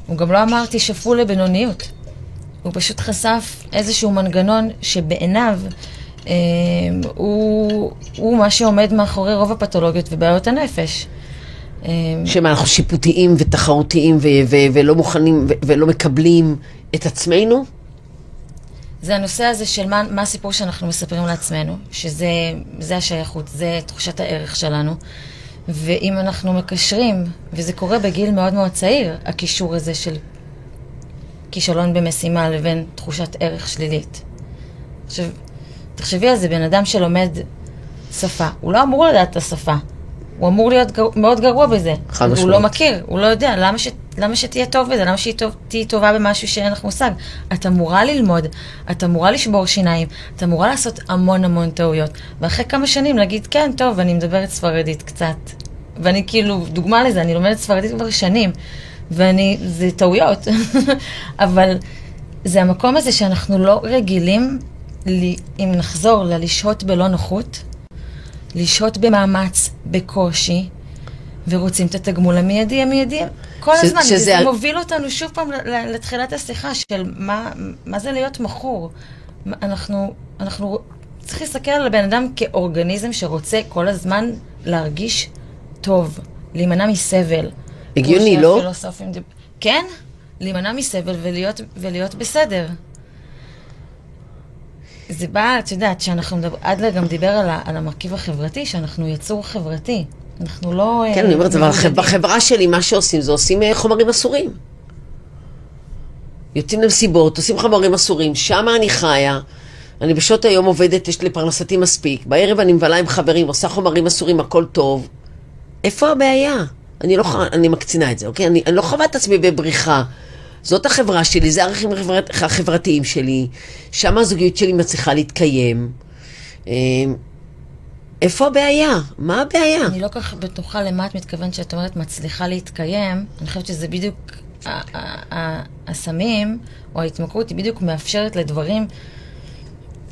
הוא גם לא אמר, תשאפו לבינוניות. הוא פשוט חשף איזשהו מנגנון שבעיניו הוא, הוא מה שעומד מאחורי רוב הפתולוגיות ובעיות הנפש. אה, שמה, אנחנו שיפוטיים ותחרותיים ו- ו- ולא מוכנים ו- ולא מקבלים את עצמנו? זה הנושא הזה של מה, מה הסיפור שאנחנו מספרים לעצמנו, שזה השייכות, זה תחושת הערך שלנו. ואם אנחנו מקשרים, וזה קורה בגיל מאוד מאוד צעיר, הקישור הזה של כישלון במשימה לבין תחושת ערך שלילית. עכשיו, תחשבי על זה, בן אדם שלומד שפה, הוא לא אמור לדעת את השפה. הוא אמור להיות גר... מאוד גרוע בזה. חד משמעית. הוא לא מכיר, הוא לא יודע. למה, ש... למה שתהיה טוב בזה? למה שתהיי טובה במשהו שאין לך מושג? את אמורה ללמוד, את אמורה לשבור שיניים, את אמורה לעשות המון המון טעויות. ואחרי כמה שנים להגיד, כן, טוב, אני מדברת ספרדית קצת. ואני כאילו, דוגמה לזה, אני לומדת ספרדית כבר שנים. ואני, זה טעויות, אבל זה המקום הזה שאנחנו לא רגילים, לי, אם נחזור ללשהות בלא נוחות, לשהות במאמץ, בקושי, ורוצים את התגמול המיידי המיידי כל ש, הזמן. שזה... זה. מוביל אותנו שוב פעם לתחילת השיחה של מה, מה זה להיות מכור. אנחנו, אנחנו צריך להסתכל על הבן אדם כאורגניזם שרוצה כל הזמן להרגיש טוב, להימנע מסבל. הגיוני, לא? דיב... כן, להימנע מסבל ולהיות, ולהיות בסדר. זה בא, את יודעת, שאנחנו מדבר, אדלר גם דיבר על, ה, על המרכיב החברתי, שאנחנו יצור חברתי. אנחנו לא... כן, אה, אני אומרת, אבל בחברה שלי, מה שעושים זה עושים אה, חומרים אסורים. יוצאים למסיבות, עושים חומרים אסורים, שם אני חיה. אני בשעות היום עובדת, יש לי פרנסתי מספיק. בערב אני מבלה עם חברים, עושה חומרים אסורים, הכל טוב. איפה הבעיה? אני לא אני מקצינה את זה, אוקיי? אני, אני לא חווה את עצמי בבריחה. זאת החברה שלי, זה הערכים החברת, החברתיים שלי, שם הזוגיות שלי מצליחה להתקיים. אמ, איפה הבעיה? מה הבעיה? אני לא כל כך בטוחה למה את מתכוונת שאת אומרת מצליחה להתקיים. אני חושבת שזה בדיוק, הסמים או ההתמכרות היא בדיוק מאפשרת לדברים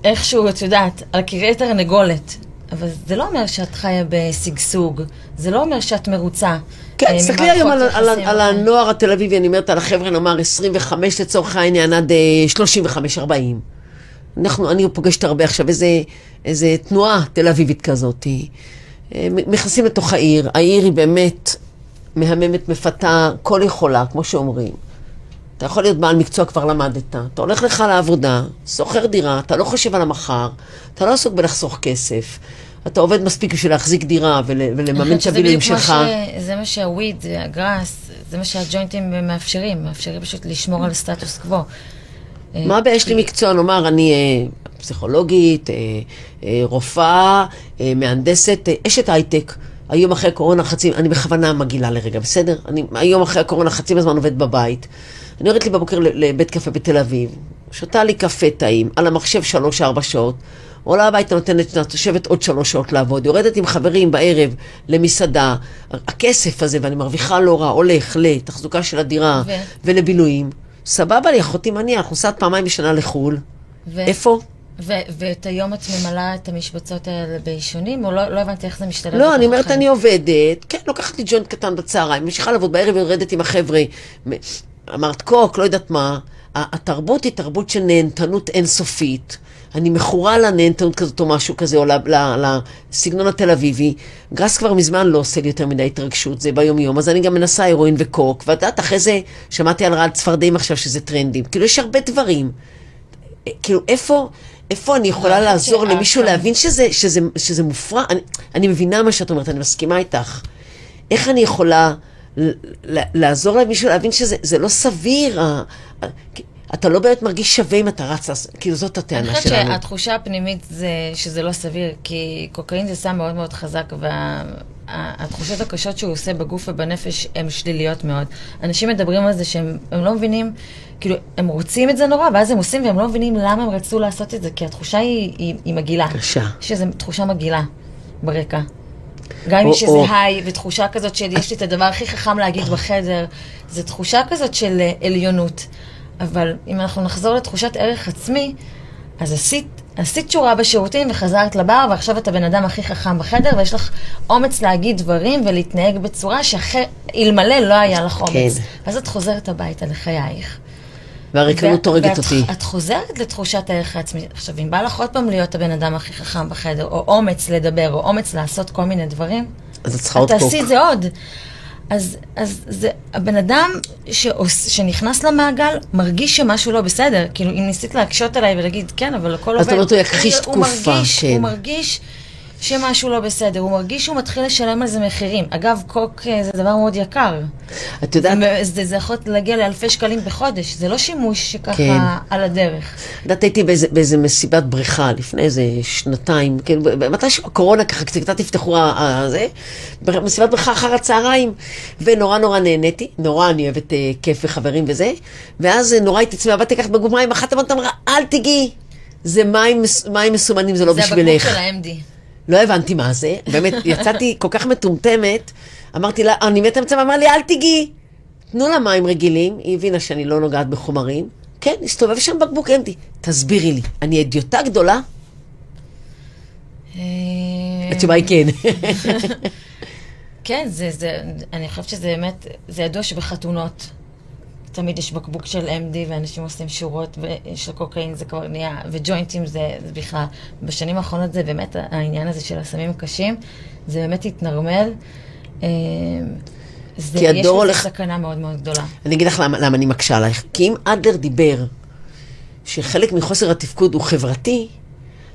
איכשהו, את יודעת, על קרעי תרנגולת. אבל זה לא אומר שאת חיה בשגשוג, זה לא אומר שאת מרוצה. כן, אה, תסתכלי היום על, על. על הנוער התל אביבי, אני אומרת על החבר'ה, נאמר 25 לצורך העניין, עד אה, 35-40. אנחנו, אני פוגשת הרבה עכשיו איזה, איזה תנועה תל אביבית כזאת. אה, נכנסים לתוך העיר, העיר היא באמת מהממת, מפתה, כל יכולה, כמו שאומרים. אתה יכול להיות בעל מקצוע, כבר למדת. אתה הולך לך לעבודה, שוכר דירה, אתה לא חושב על המחר, אתה לא עסוק בלחסוך כסף. אתה עובד מספיק בשביל להחזיק דירה ול, ולממן מה שלך. ש- זה מה שהוויד, הגראס, זה מה שהג'וינטים מאפשרים, מאפשרים פשוט לשמור על סטטוס קוו. אה, מה הבעיה? יש לי מקצוע, נאמר, אני אה, פסיכולוגית, אה, אה, רופאה, אה, מהנדסת, אה, אשת הייטק. היום אחרי הקורונה חצי, אני בכוונה מגעילה לרגע, בסדר? אני היום אחרי הקורונה חצי מהזמן עובד בבית. אני יורדת לי בבוקר לבית קפה בתל אביב, שותה לי קפה טעים, על המחשב שלוש-ארבע שעות, עולה הביתה, נותנת, יושבת עוד שלוש שעות לעבוד, יורדת עם חברים בערב למסעדה, הכסף הזה, ואני מרוויחה לא רע, הולך לתחזוקה של הדירה ו? ולבילויים. סבבה לי, אחותי אנחנו נוסעת פעמיים בשנה לחו"ל. ו- איפה? ו- ואת היום את ממלאה את המשבצות האלה בעישונים, או לא, לא הבנתי איך זה משתלב? לא, אני אומרת? אני עובדת, כן, לוקחת לי ג'וינט קטן בצהריים, ממשיכה לעבוד בערב, יורדת עם החבר'ה. אמרת קוק, לא יודעת מה. התרבות היא תרבות של נהנתנות אינסופית. אני מכורה לנהנתנות כזאת או משהו כזה, או לסגנון התל אביבי. גראס כבר מזמן לא עושה לי יותר מדי התרגשות, זה ביום-יום, אז אני גם מנסה הירואין וקוק, ואת יודעת, אחרי זה שמעתי על רעל צפרדעים עכשיו שזה טרנדים. כאילו, יש הרבה דברים. כאילו, איפה, איפה אני יכולה לעזור למישהו להבין שזה, שזה, שזה מופרע? אני, אני מבינה מה שאת אומרת, אני מסכימה איתך. איך אני יכולה לעזור למישהו להבין שזה זה לא סביר? אתה לא באמת מרגיש שווה אם אתה רץ, כאילו זאת אני הטענה חושבת שלנו. שהתחושה הפנימית זה שזה לא סביר, כי קוקאין זה סם מאוד מאוד חזק, והתחושות הקשות שהוא עושה בגוף ובנפש הן שליליות מאוד. אנשים מדברים על זה שהם הם לא מבינים, כאילו, הם רוצים את זה נורא, ואז הם עושים והם לא מבינים למה הם רצו לעשות את זה, כי התחושה היא, היא, היא מגעילה. קשה. יש איזו תחושה מגעילה ברקע. גם אם איזה או- היי ותחושה כזאת של יש לי את הדבר הכי חכם להגיד בחדר, זו תחושה כזאת של אה, עליונות. אבל אם אנחנו נחזור לתחושת ערך עצמי, אז עשית, עשית שורה בשירותים וחזרת לבר, ועכשיו אתה בן אדם הכי חכם בחדר, ויש לך אומץ להגיד דברים ולהתנהג בצורה שאלמלא לא היה לך אומץ. כן. ואז את חוזרת הביתה לחייך. והריקנות הורגת ואת- אותי. את חוזרת לתחושת הערך העצמי. עכשיו, אם בא לך עוד פעם להיות הבן אדם הכי חכם בחדר, או אומץ לדבר, או אומץ לעשות כל מיני דברים, אז את צריכה עוד את קוק. תעשי את זה עוד. אז, אז זה, הבן אדם שעוש, שנכנס למעגל מרגיש שמשהו לא בסדר. כאילו, אם ניסית להקשות עליי ולהגיד, כן, אבל הכל אז עובד. את אומרת, הוא יכחיש הוא תקופה, מרגיש, כן. הוא מרגיש שמשהו לא בסדר. הוא מרגיש שהוא מתחיל לשלם על זה מחירים. אגב, קוק אה, זה דבר מאוד יקר. את יודעת, זה, זה יכול להגיע לאלפי שקלים בחודש. זה לא שימוש שככה כן. על הדרך. את יודעת, הייתי באיזה, באיזה מסיבת בריכה לפני איזה שנתיים, כן, מתי שהקורונה ככה קצת תפתחו זה, מסיבת בריכה אחר הצהריים, ונורא נורא נהניתי, נורא אני אוהבת אה, כיף וחברים וזה, ואז אה, נורא הייתי עצמי, באתי לקחת בקבוק מים, אחת אמרת אמרה, אל תיגעי, זה מים, מים מסומנים, זה לא זה הבקבוק בשבילך. של ה-MD. לא הבנתי מה זה, באמת, יצאתי כל כך מטומטמת, אמרתי לה, אני מתה מצב, אמרה לי, אל תיגעי, תנו לה מים רגילים, היא הבינה שאני לא נוגעת בחומרים, כן, הסתובב שם בקבוק אמתי, תסבירי לי, אני אדיוטה גדולה? אה, התשובה היא כן. כן, זה, זה, אני חושבת שזה באמת, זה ידוע שבחתונות תמיד יש בקבוק של MD ואנשים עושים שורות של קוקאין, זה כבר נהיה, וג'וינטים זה, זה בכלל. בשנים האחרונות זה באמת העניין הזה של הסמים הקשים, זה באמת התנרמל. אה, זה, כי הדור יש הולך- בזה סכנה מאוד מאוד גדולה. אני אגיד לך למה, למה אני מקשה עלייך. כי אם אדלר דיבר שחלק מחוסר התפקוד הוא חברתי,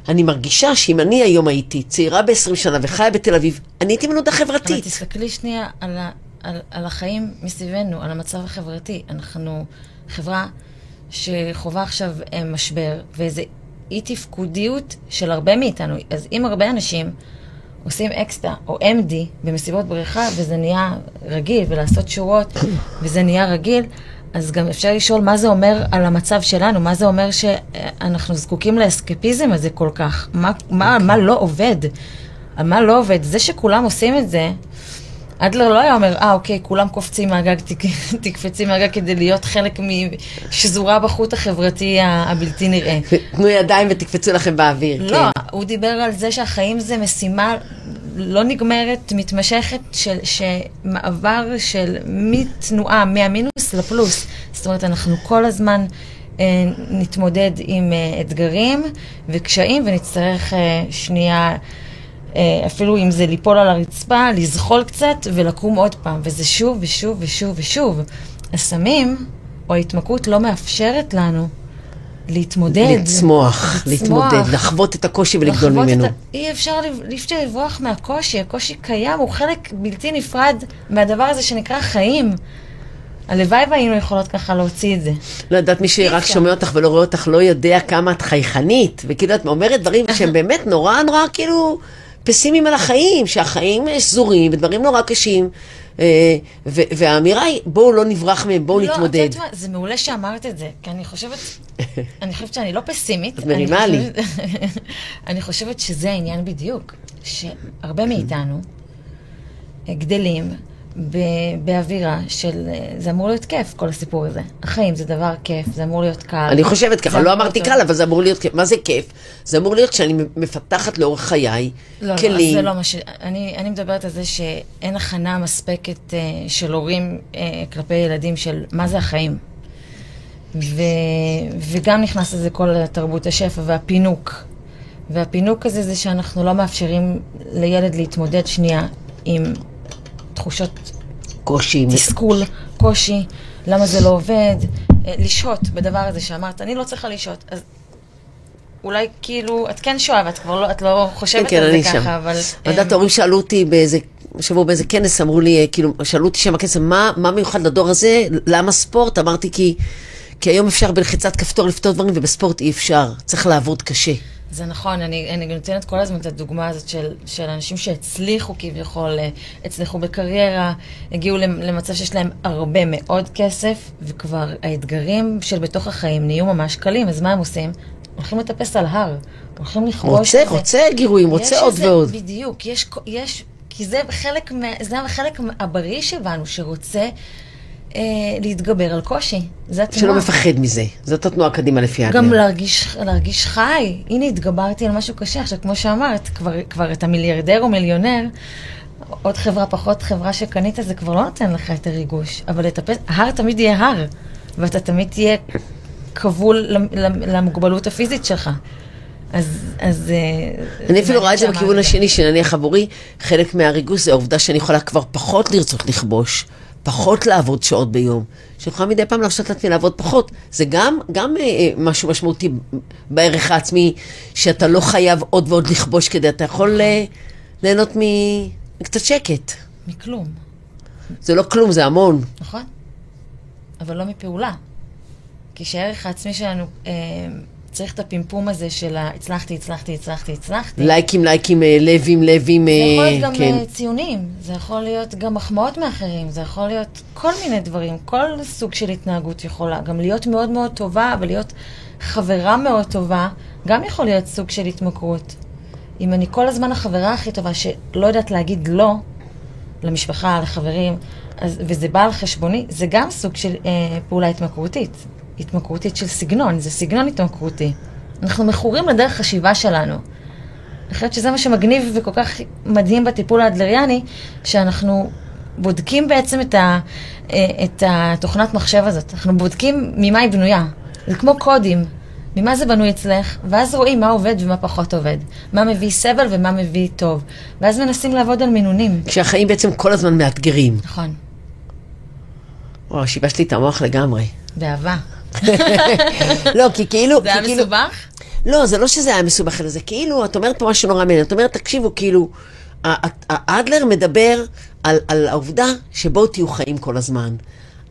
אני מרגישה שאם אני היום הייתי צעירה ב-20 שנה וחיה בתל אביב, אני הייתי מנודה אבל חברתית. תסתכלי שנייה על, ה, על, על החיים מסביבנו, על המצב החברתי. אנחנו חברה שחווה עכשיו אה, משבר, ואיזו אי תפקודיות של הרבה מאיתנו. אז אם הרבה אנשים עושים אקסטה או MD במסיבות בריכה, וזה נהיה רגיל, ולעשות שורות, וזה נהיה רגיל, אז גם אפשר לשאול מה זה אומר על המצב שלנו, מה זה אומר שאנחנו זקוקים לאסקפיזם הזה כל כך, מה, מה, מה לא עובד, מה לא עובד. זה שכולם עושים את זה, אדלר לא היה אומר, אה, אוקיי, כולם קופצים מהגג, תק- תקפצי מהגג כדי להיות חלק משזורה בחוט החברתי הבלתי נראה. תנו ידיים ותקפצו לכם באוויר, לא, כן. הוא דיבר על זה שהחיים זה משימה לא נגמרת, מתמשכת, של, שמעבר של מתנועה, מהמינוס לפלוס. זאת אומרת, אנחנו כל הזמן אה, נתמודד עם אה, אתגרים וקשיים, ונצטרך אה, שנייה, אפילו אם זה ליפול על הרצפה, לזחול קצת ולקום עוד פעם, וזה שוב ושוב ושוב ושוב. הסמים או ההתמכרות לא מאפשרת לנו להתמודד. לצמוח, להתמודד, לחוות את הקושי ולגדול ממנו. את. אי אפשר, אי אפשר לברוח מהקושי, הקושי קיים, הוא חלק בלתי נפרד מהדבר הזה שנקרא חיים. הלוואי והיינו יכולות ככה להוציא את זה. לא יודעת, מי שרק. שומע אותך ולא רואה אותך לא יודע כמה את חייכנית, וכאילו את אומרת דברים שהם באמת נורא נורא כאילו פסימיים על החיים, שהחיים שזורים ודברים נורא קשים, אה, והאמירה היא, בואו לא נברח מהם, בואו לא, את נתמודד. יודעת מה, זה מעולה שאמרת את זה, כי אני חושבת, אני חושבת שאני לא פסימית. את מרימה לי. אני חושבת שזה העניין בדיוק, שהרבה מאיתנו גדלים באווירה של, אה, זה אמור להיות כיף, כל הסיפור הזה. החיים זה דבר כיף, זה אמור להיות קל. אני חושבת ככה, לא אמרתי קל, אבל זה אמור להיות כיף. מה זה כיף? זה אמור להיות שאני מפתחת לאורך חיי לא, לא, כלים. זה לא מה ש... אני, אני מדברת על זה שאין הכנה מספקת אה, של הורים אה, כלפי ילדים של מה זה החיים. ו, וגם נכנס לזה כל תרבות השפע והפינוק. והפינוק הזה זה שאנחנו לא מאפשרים לילד להתמודד שנייה עם תחושות קושי. תסכול, קושי, למה זה לא עובד, אה, לשהות בדבר הזה שאמרת, אני לא צריכה לשהות. אז אולי כאילו, את כן שוהה ואת כבר לא, את לא חושבת כן, על כן, זה אני שם. ככה, אבל... יודעת, אמ, ההורים שאלו אותי באיזה, שבוע באיזה כנס, אמרו לי, אה, כאילו, שאלו אותי שם בכנס, מה, מה מיוחד לדור הזה? למה ספורט? אמרתי כי, כי היום אפשר בלחיצת כפתור לפתור דברים, ובספורט אי אפשר. צריך לעבוד קשה. זה נכון, אני, אני נותנת כל הזמן את הדוגמה הזאת של, של אנשים שהצליחו כביכול, אה, הצליחו בקריירה, הגיעו למ- למצב שיש להם הרבה מאוד כסף, וכבר האתגרים של בתוך החיים נהיו ממש קלים, אז מה הם עושים? הולכים לטפס על הר, הולכים לכבוש רוצה, את זה. רוצה גירויים, רוצה עוד איזה- ועוד. בדיוק, יש, יש, כי זה חלק, מה, זה החלק הבריא שבנו, שרוצה אה, להתגבר על קושי. זה התנועה. שלא מפחד מזה. זאת התנועה קדימה לפי גם אדלר. להרגיש, להרגיש חי. הנה, התגברתי על משהו קשה. עכשיו, כמו שאמרת, כבר, כבר אתה מיליארדר או מיליונר, עוד חברה, פחות חברה שקנית, זה כבר לא נותן לך את הריגוש. אבל לטפס, הר תמיד יהיה הר, ואתה תמיד תהיה כבול למ- למ- למוגבלות הפיזית שלך. אז... אז אה, אני אפילו רואה את זה בכיוון השני, שנניח עבורי, חלק מהריגוש זה העובדה שאני יכולה כבר פחות לרצות לכבוש, פחות לעבוד שעות ביום. שאני יכולה מדי פעם להרשות לעצמי לעבוד פחות. זה גם, גם אה, אה, משהו משמעותי בערך העצמי, שאתה לא חייב עוד ועוד לכבוש כדי, אתה יכול אה, ליהנות מקצת שקט. מכלום, זה לא כלום, זה המון. נכון? אבל לא מפעולה. כי שהערך העצמי שלנו אה, צריך את הפימפום הזה של הצלחתי, הצלחתי, הצלחתי, הצלחתי. לייקים, לייקים, אה, לבים, לבים, זה יכול אה, להיות גם כן. אה, ציונים, זה יכול להיות גם מחמאות מאחרים, זה יכול להיות כל מיני דברים, כל סוג של התנהגות יכולה. גם להיות מאוד מאוד טובה ולהיות חברה מאוד טובה, גם יכול להיות סוג של התמכרות. אם אני כל הזמן החברה הכי טובה שלא יודעת להגיד לא למשפחה, לחברים, אז, וזה בא על חשבוני, זה גם סוג של אה, פעולה התמכרותית. התמכרותית של סגנון, זה סגנון התמכרותי. אנחנו מכורים לדרך חשיבה שלנו. אני חושבת שזה מה שמגניב וכל כך מדהים בטיפול האדלריאני, שאנחנו בודקים בעצם את, ה, אה, את התוכנת מחשב הזאת. אנחנו בודקים ממה היא בנויה. זה כמו קודים. ממה זה בנוי אצלך, ואז רואים מה עובד ומה פחות עובד. מה מביא סבל ומה מביא טוב. ואז מנסים לעבוד על מינונים. כשהחיים בעצם כל הזמן מאתגרים. נכון, וואו, שיבשת לי את המוח לגמרי. באהבה. לא, כי כאילו... זה היה כאילו- מסובך? לא, זה לא שזה היה מסובך, אלא זה כאילו, את אומרת פה משהו נורא מעניין. את אומרת, תקשיבו, כאילו, האדלר מדבר על, על העובדה שבואו תהיו חיים כל הזמן.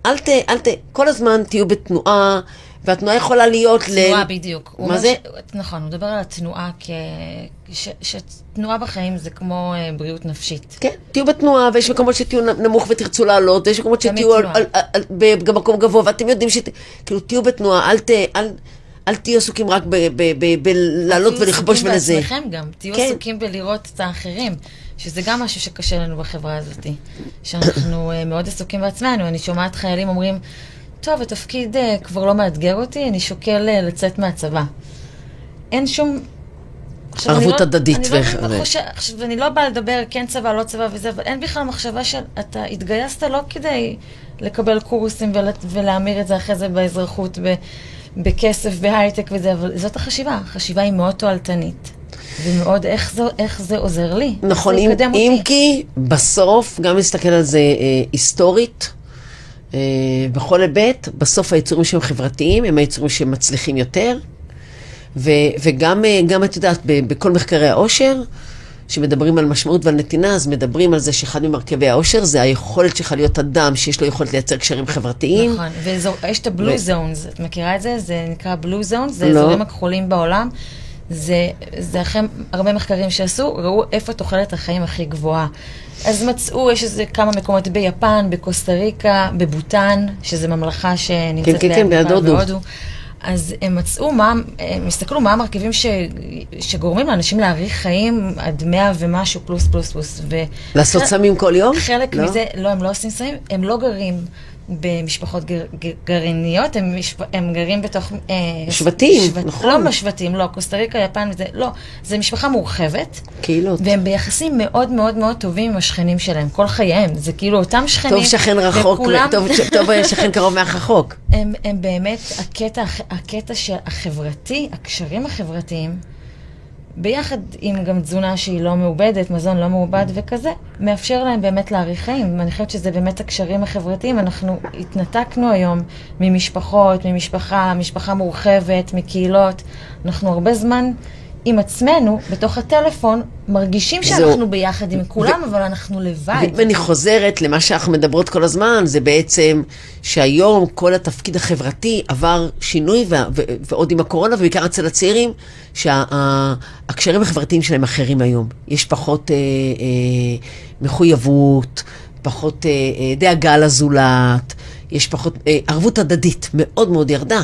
אל ת... אל ת... כל הזמן תהיו בתנועה, והתנועה יכולה להיות תנועה, בדיוק. מה זה? ש... נכון, הוא מדבר על התנועה כ... ש... שתנועה בחיים זה כמו אה, בריאות נפשית. כן, תהיו בתנועה, ויש מקומות שתהיו נמוך ותרצו לעלות, ויש מקומות שתהיו על. על, על, במקום גבוה, ואתם יודעים ש... כאילו, תהיו בתנועה, אל ת... אל, אל תהיו עסוקים רק ב- ב- ב- בלעלות תהיו ולכבוש עסוקים ולזה. בעצמכם גם, תהיו כן. עסוקים בלראות את האחרים. שזה גם משהו שקשה לנו בחברה הזאת, שאנחנו אה, מאוד עסוקים בעצמנו. אני שומעת חיילים אומרים, טוב, התפקיד אה, כבר לא מאתגר אותי, אני שוקל אה, לצאת מהצבא. אין שום... עכשיו, ערבות לא- הדדית אני לא ו- חושב- עכשיו, אני לא באה לדבר כן צבא, לא צבא וזה, אבל אין בכלל מחשבה שאתה התגייסת לא כדי לקבל קורסים ול, ולהמיר את זה אחרי זה באזרחות, ב, בכסף, בהייטק וזה, אבל זאת החשיבה. החשיבה היא מאוד תועלתנית. ומאוד, איך זה, איך זה עוזר לי? נכון, אם, אם? כי בסוף, גם להסתכל על זה אה, היסטורית, בכל היבט, בסוף היצורים שהם חברתיים הם היצורים שמצליחים יותר, ו, וגם, אה, גם את יודעת, בכל מחקרי העושר, שמדברים על משמעות ועל נתינה, אז מדברים על זה שאחד ממרכיבי העושר זה היכולת שלך להיות אדם שיש לו יכולת לייצר קשרים חברתיים. נכון, ויש את הבלו זונס, את מכירה את זה? זה נקרא בלו זונס, זה לא. האזורים הכחולים בעולם. זה, זה אחרי הרבה מחקרים שעשו, ראו איפה תוחלת החיים הכי גבוהה. אז מצאו, יש איזה כמה מקומות ביפן, בקוסטה ריקה, בבוטן, שזו ממלכה שנמצאת כן, כן, כן, ליד ליד הודו. והודו. אז הם מצאו מה, הם הסתכלו מה המרכיבים ש, שגורמים לאנשים להאריך חיים עד מאה ומשהו פלוס פלוס פלוס. ו- לעשות חלק- סמים כל יום? חלק לא? מזה, לא, הם לא עושים סמים, הם לא גרים במשפחות גר, גר, גרעיניות, הם, משפ, הם גרים בתוך... אה, שבטים, נכון. לא משבטים, לא, קוסטה ריקה, יפן וזה, לא. זה משפחה מורחבת, קהילות. והם ביחסים מאוד מאוד מאוד טובים עם השכנים שלהם, כל חייהם. זה כאילו אותם שכנים. טוב שכן רחוק, וכולם, טוב, טוב שכן קרוב מאח רחוק. הם, הם באמת, הקטע, הקטע של החברתי, הקשרים החברתיים, ביחד עם גם תזונה שהיא לא מעובדת, מזון לא מעובד וכזה, מאפשר להם באמת להאריך חיים. ואני חושבת שזה באמת הקשרים החברתיים. אנחנו התנתקנו היום ממשפחות, ממשפחה, משפחה מורחבת, מקהילות. אנחנו הרבה זמן עם עצמנו, בתוך הטלפון, מרגישים. שאנחנו ביחד עם כולם, אבל אנחנו לבד. ואם אני חוזרת למה שאנחנו מדברות כל הזמן, זה בעצם שהיום כל התפקיד החברתי עבר שינוי, ו- ו- ועוד עם הקורונה, ובעיקר אצל הצעירים, שהקשרים החברתיים שלהם אחרים היום. יש פחות אה, אה, מחויבות, פחות אה, אה, דאגה לזולת, יש פחות, אה, ערבות הדדית מאוד מאוד ירדה.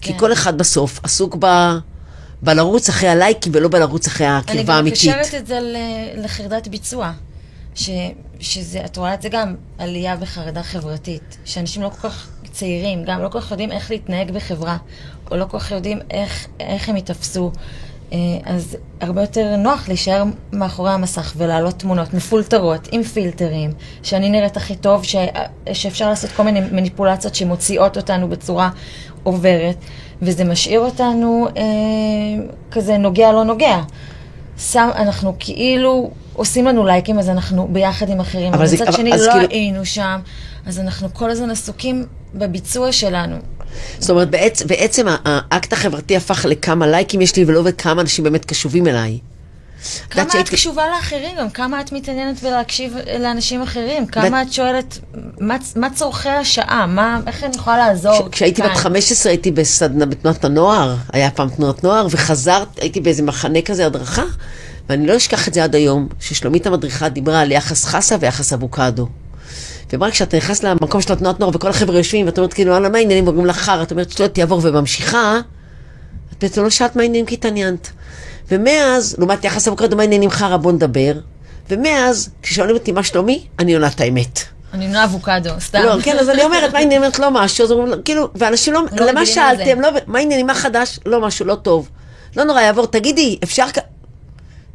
כי כן. כל אחד בסוף עסוק ב... בלרוץ אחרי הלייקים ולא בלרוץ אחרי הקרבה האמיתית. אני גם מקשרת את זה לחרדת ביצוע. ש, שזה, את רואה את זה גם, עלייה בחרדה חברתית. שאנשים לא כל כך צעירים, גם לא כל כך יודעים איך להתנהג בחברה, או לא כל כך יודעים איך, איך הם ייתפסו. אה, אז הרבה יותר נוח להישאר מאחורי המסך ולהעלות תמונות מפולטרות, עם פילטרים, שאני נראית הכי טוב, ש, שאפשר לעשות כל מיני מניפולציות שמוציאות אותנו בצורה עוברת, וזה משאיר אותנו אה, כזה נוגע לא נוגע. שם, אנחנו כאילו עושים לנו לייקים, אז אנחנו ביחד עם אחרים. אבל מצד שני לא כאילו- היינו שם, אז אנחנו כל הזמן עסוקים בביצוע שלנו. זאת אומרת, בעצם, בעצם האקט החברתי הפך לכמה לייקים יש לי ולא וכמה אנשים באמת קשובים אליי. כמה יודעת את שהייתי- קשובה לאחרים, גם כמה את מתעניינת בלהקשיב לאנשים אחרים, כמה את שואלת, מה, מה צורכי השעה, מה, איך אני יכולה לעזור כש- כשהייתי בת כאן? 15 הייתי בסדנה בתנועת הנוער, היה פעם תנועת נוער, וחזרת, הייתי באיזה מחנה כזה הדרכה, ואני לא אשכח את זה עד היום, ששלומית המדריכה דיברה על יחס חסה ויחס אבוקדו. ואמרה, כשאתה נכנס למקום של התנועת נוער וכל החבר'ה יושבים, ואת אומרת כאילו, וואלה, מה העניינים? אומרים לך חרא, את אומרת, שטויות תעבור וממשיכה, את בעצם לא שאלת מה העניינים כי התעניינת. ומאז, לעומת יחס אבוקדו, מה העניינים חרא, בוא נדבר. ומאז, כששואלים אותי מה שלומי, אני עונה את האמת. אני עונה אבוקדו, סתם. לא, כן, אז אני אומרת, מה העניינים? לא משהו, אז אומרים, כאילו, ואנשים לא, לא למה שאלתם? לא, מה העניינים? מה חדש? לא משהו, לא טוב. לא נורא, יעבור, תגידי, אפשר.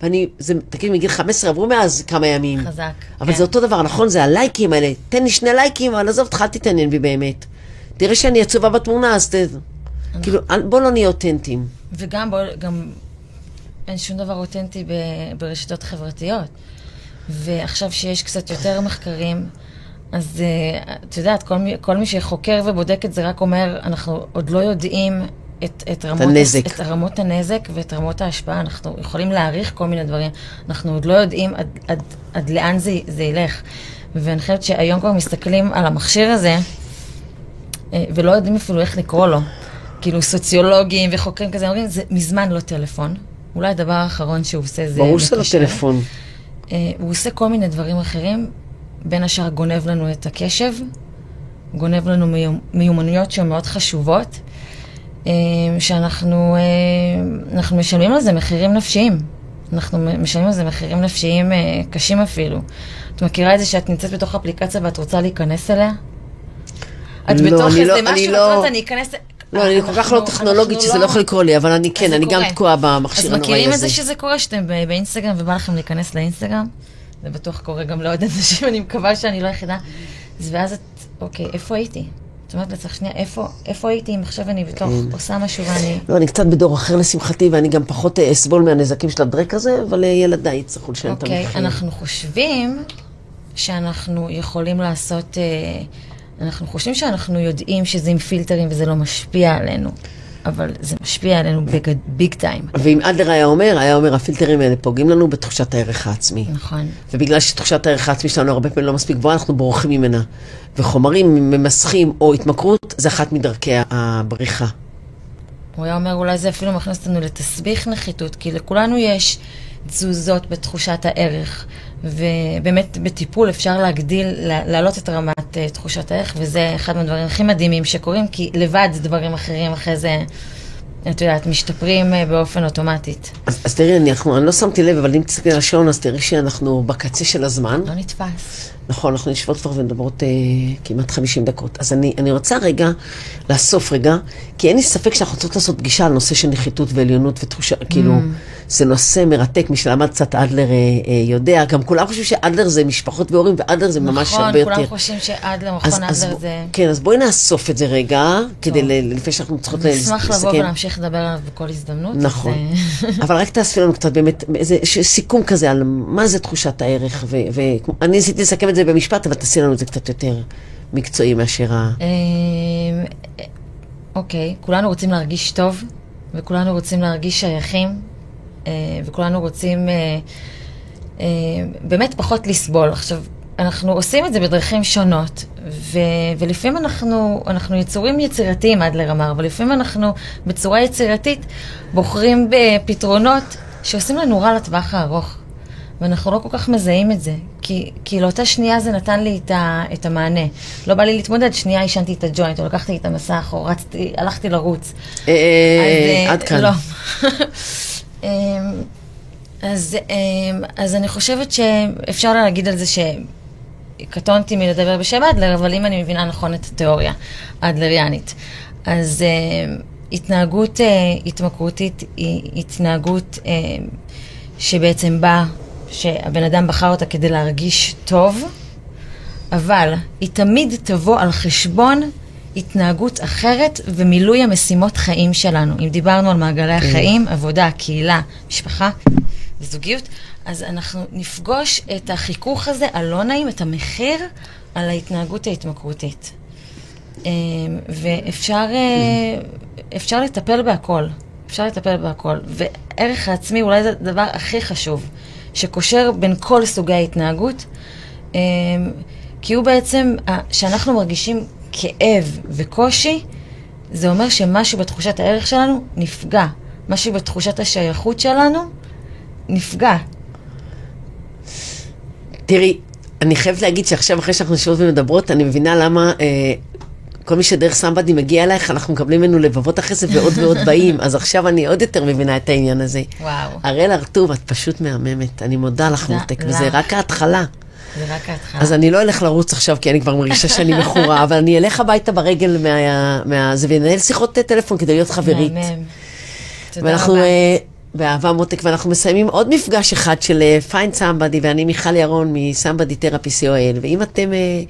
ואני, זה, תגידי, מגיל 15 עברו מאז כמה ימים. חזק, אבל כן. זה אותו דבר, נכון? זה הלייקים האלה. תן לי שני לייקים, אבל עזוב אותך, אל תתעניין בי באמת. תראה שאני עצובה בתמונה, אז ת... כאילו, אל- בוא לא נהיה אותנטיים. וגם בוא, גם אין שום דבר אותנטי ב, ברשתות חברתיות. ועכשיו שיש קצת יותר מחקרים, אז uh, את יודעת, כל מי, כל מי שחוקר ובודק את זה רק אומר, אנחנו עוד לא יודעים את, את, רמות, הנזק. את רמות הנזק ואת רמות ההשפעה. אנחנו יכולים להעריך כל מיני דברים, אנחנו עוד לא יודעים עד, עד, עד לאן זה, זה ילך. ואני חושבת שהיום כבר מסתכלים על המכשיר הזה, אה, ולא יודעים אפילו איך לקרוא לו. כאילו סוציולוגים וחוקרים כזה אומרים, זה מזמן לא טלפון. אולי הדבר האחרון שהוא עושה זה... ברור שזה לא מקשר. טלפון. אה, הוא עושה כל מיני דברים אחרים, בין השאר גונב לנו את הקשב, גונב לנו מיומ- מיומנויות שהן מאוד חשובות, אה, שאנחנו אה, משלמים על זה מחירים נפשיים. אנחנו משלמים על זה מחירים נפשיים קשים אפילו. את מכירה את זה שאת נמצאת בתוך אפליקציה ואת רוצה להיכנס אליה? את לא, בתוך איזה לא- משהו, לא- ואת אומרת, אני אכנס... לא, אני כל כך לא טכנולוגית אנחנו שזה לא יכול לקרות לי, אבל אני כן, אני גם. תקועה במכשיר אז הנוראי מכירים את הזה. זה שזה קורה, שאתם באינסטגרם ובא לכם להיכנס לאינסטגרם? זה בטוח קורה גם לעוד אנשים, אני מקווה שאני לא היחידה. אז ואז את, אוקיי, איפה הייתי? את אומרת לעצמך, שנייה, איפה, איפה הייתי אם עכשיו אני בתוך כן. עושה משהו ואני... לא, אני קצת בדור אחר לשמחתי, ואני גם פחות אה, אסבול מהנזקים של הדרק הזה, אבל אה, ילדיי יצטרכו לשלם את אוקיי, המחיר. אנחנו חושבים שאנחנו יכולים לעשות... אה, אנחנו חושבים שאנחנו יודעים שזה עם פילטרים וזה לא משפיע עלינו, אבל זה משפיע עלינו ביג, ביג טיים. ואם אדלר היה אומר, היה אומר, הפילטרים האלה פוגעים לנו בתחושת הערך העצמי. נכון. ובגלל שתחושת הערך העצמי שלנו הרבה פעמים לא מספיק גבוהה, אנחנו בורחים ממנה. וחומרים ממסכים או התמכרות, זה אחת מדרכי הבריחה. הוא היה אומר, אולי זה אפילו מכניס אותנו לתסביך נחיתות, כי לכולנו יש תזוזות בתחושת הערך, ובאמת בטיפול אפשר להגדיל, לה- להעלות את רמת אה, תחושת הערך, וזה אחד מהדברים הכי מדהימים שקורים, כי לבד דברים אחרים אחרי זה, את יודעת, משתפרים אה, באופן אוטומטית. אז, אז תראי, אני, אנחנו, אני לא שמתי לב, אבל אם תסתכלי על השעון, אז תראי שאנחנו בקצה של הזמן. לא נתפס. נכון, אנחנו יושבות כבר ומדברות אה, כמעט 50 דקות. אז אני, אני רוצה רגע, לאסוף רגע, כי אין לי ספק שאנחנו רוצות לעשות פגישה על נושא של נחיתות ועליונות ותחושה, כאילו, זה נושא מרתק, מי שלמד קצת אדלר אה, אה, יודע, גם כולם חושבים שאדלר זה משפחות והורים, ואדלר זה ממש נכון, הרבה יותר. כולם חושבים שאדלר, מכון אדלר זה... כן, אז בואי נאסוף את זה רגע, כדי טוב. ל, לפני שאנחנו צריכות לס- נשמח לבוא לסכם. ולהמשיך לדבר עליו בכל הזדמנות. נכון. אה, אבל רק תאספי לנו קצת באמת איזה סיכום כזה על מה זה תחושת הערך, ואני ניסיתי לסכם את זה במשפט, אבל תעשי לנו את זה קצת יותר מקצועי מאשר ה... אוקיי, כולנו רוצים להרגיש טוב, וכולנו רוצים להרגיש שייכים, וכולנו רוצים אה, אה, באמת פחות לסבול. עכשיו, אנחנו עושים את זה בדרכים שונות, ו- ולפעמים אנחנו, אנחנו יצורים יצירתיים, אדלר אמר, אבל לפעמים אנחנו בצורה יצירתית בוחרים בפתרונות שעושים לנו רע לטווח הארוך. ואנחנו לא כל כך מזהים את זה, כי, כי לאותה שנייה זה נתן לי את, ה, את המענה. לא בא לי להתמודד, שנייה עישנתי את הג'וינט, או לקחתי את המסך, או רצתי, הלכתי לרוץ. אה, אה, עד כאן. לא. אמ, אז, אמ, אז אני חושבת שאפשר להגיד על זה שקטונתי מלדבר בשם אדלר, אבל אם אני מבינה נכון את התיאוריה האדלריאנית, אז אמ, התנהגות אה, התמכרותית היא התנהגות שבעצם באה, שהבן אדם בחר אותה כדי להרגיש טוב, אבל היא תמיד תבוא על חשבון התנהגות אחרת ומילוי המשימות חיים שלנו. אם דיברנו על מעגלי החיים, עבודה, קהילה, משפחה וזוגיות, אז אנחנו נפגוש את החיכוך הזה, הלא נעים, את המחיר על ההתנהגות ההתמכרותית. אה, ואפשר אה, אפשר לטפל בהכל. אפשר לטפל בהכל. וערך העצמי אולי זה הדבר הכי חשוב, שקושר בין כל סוגי ההתנהגות. אה, כי הוא בעצם, שאנחנו מרגישים כאב וקושי, זה אומר שמשהו בתחושת הערך שלנו נפגע. משהו בתחושת השייכות שלנו נפגע. תראי, אני חייבת להגיד שעכשיו, אחרי שאנחנו יושבות ומדברות, אני מבינה למה אה, כל מי שדרך סמבדי מגיע אלייך, אנחנו מקבלים ממנו לבבות אחרי זה ועוד ועוד באים. אז עכשיו אני עוד יותר מבינה את העניין הזה. וואו. הראל הרטוב, את פשוט מהממת. אני מודה לך, מותק. וזה רק ההתחלה. זה רק ההתחלה. אז אני לא אלך לרוץ עכשיו, כי אני כבר מרגישה שאני מכורה, אבל אני אלך הביתה ברגל מה... מה... זה וננהל שיחות טלפון כדי להיות חברית. מהמם. תודה ואנחנו, רבה. אה, באהבה מותק, ואנחנו מסיימים עוד מפגש אחד של Find Somebody, ואני מיכל ירון מ Somebody Therapy co.il, ואם אתם אה,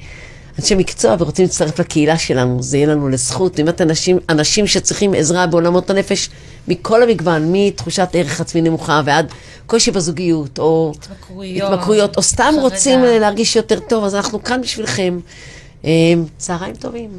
אנשי מקצוע ורוצים להצטרף לקהילה שלנו, זה יהיה לנו לזכות. אתם אנשים, אנשים שצריכים עזרה בעולמות הנפש, מכל המגוון, מתחושת ערך עצמי נמוכה ועד קושי בזוגיות, או התמכרויות, התמכרויות, או סתם חרדה. רוצים להרגיש יותר טוב, אז אנחנו כאן בשבילכם. אה, צהריים טובים.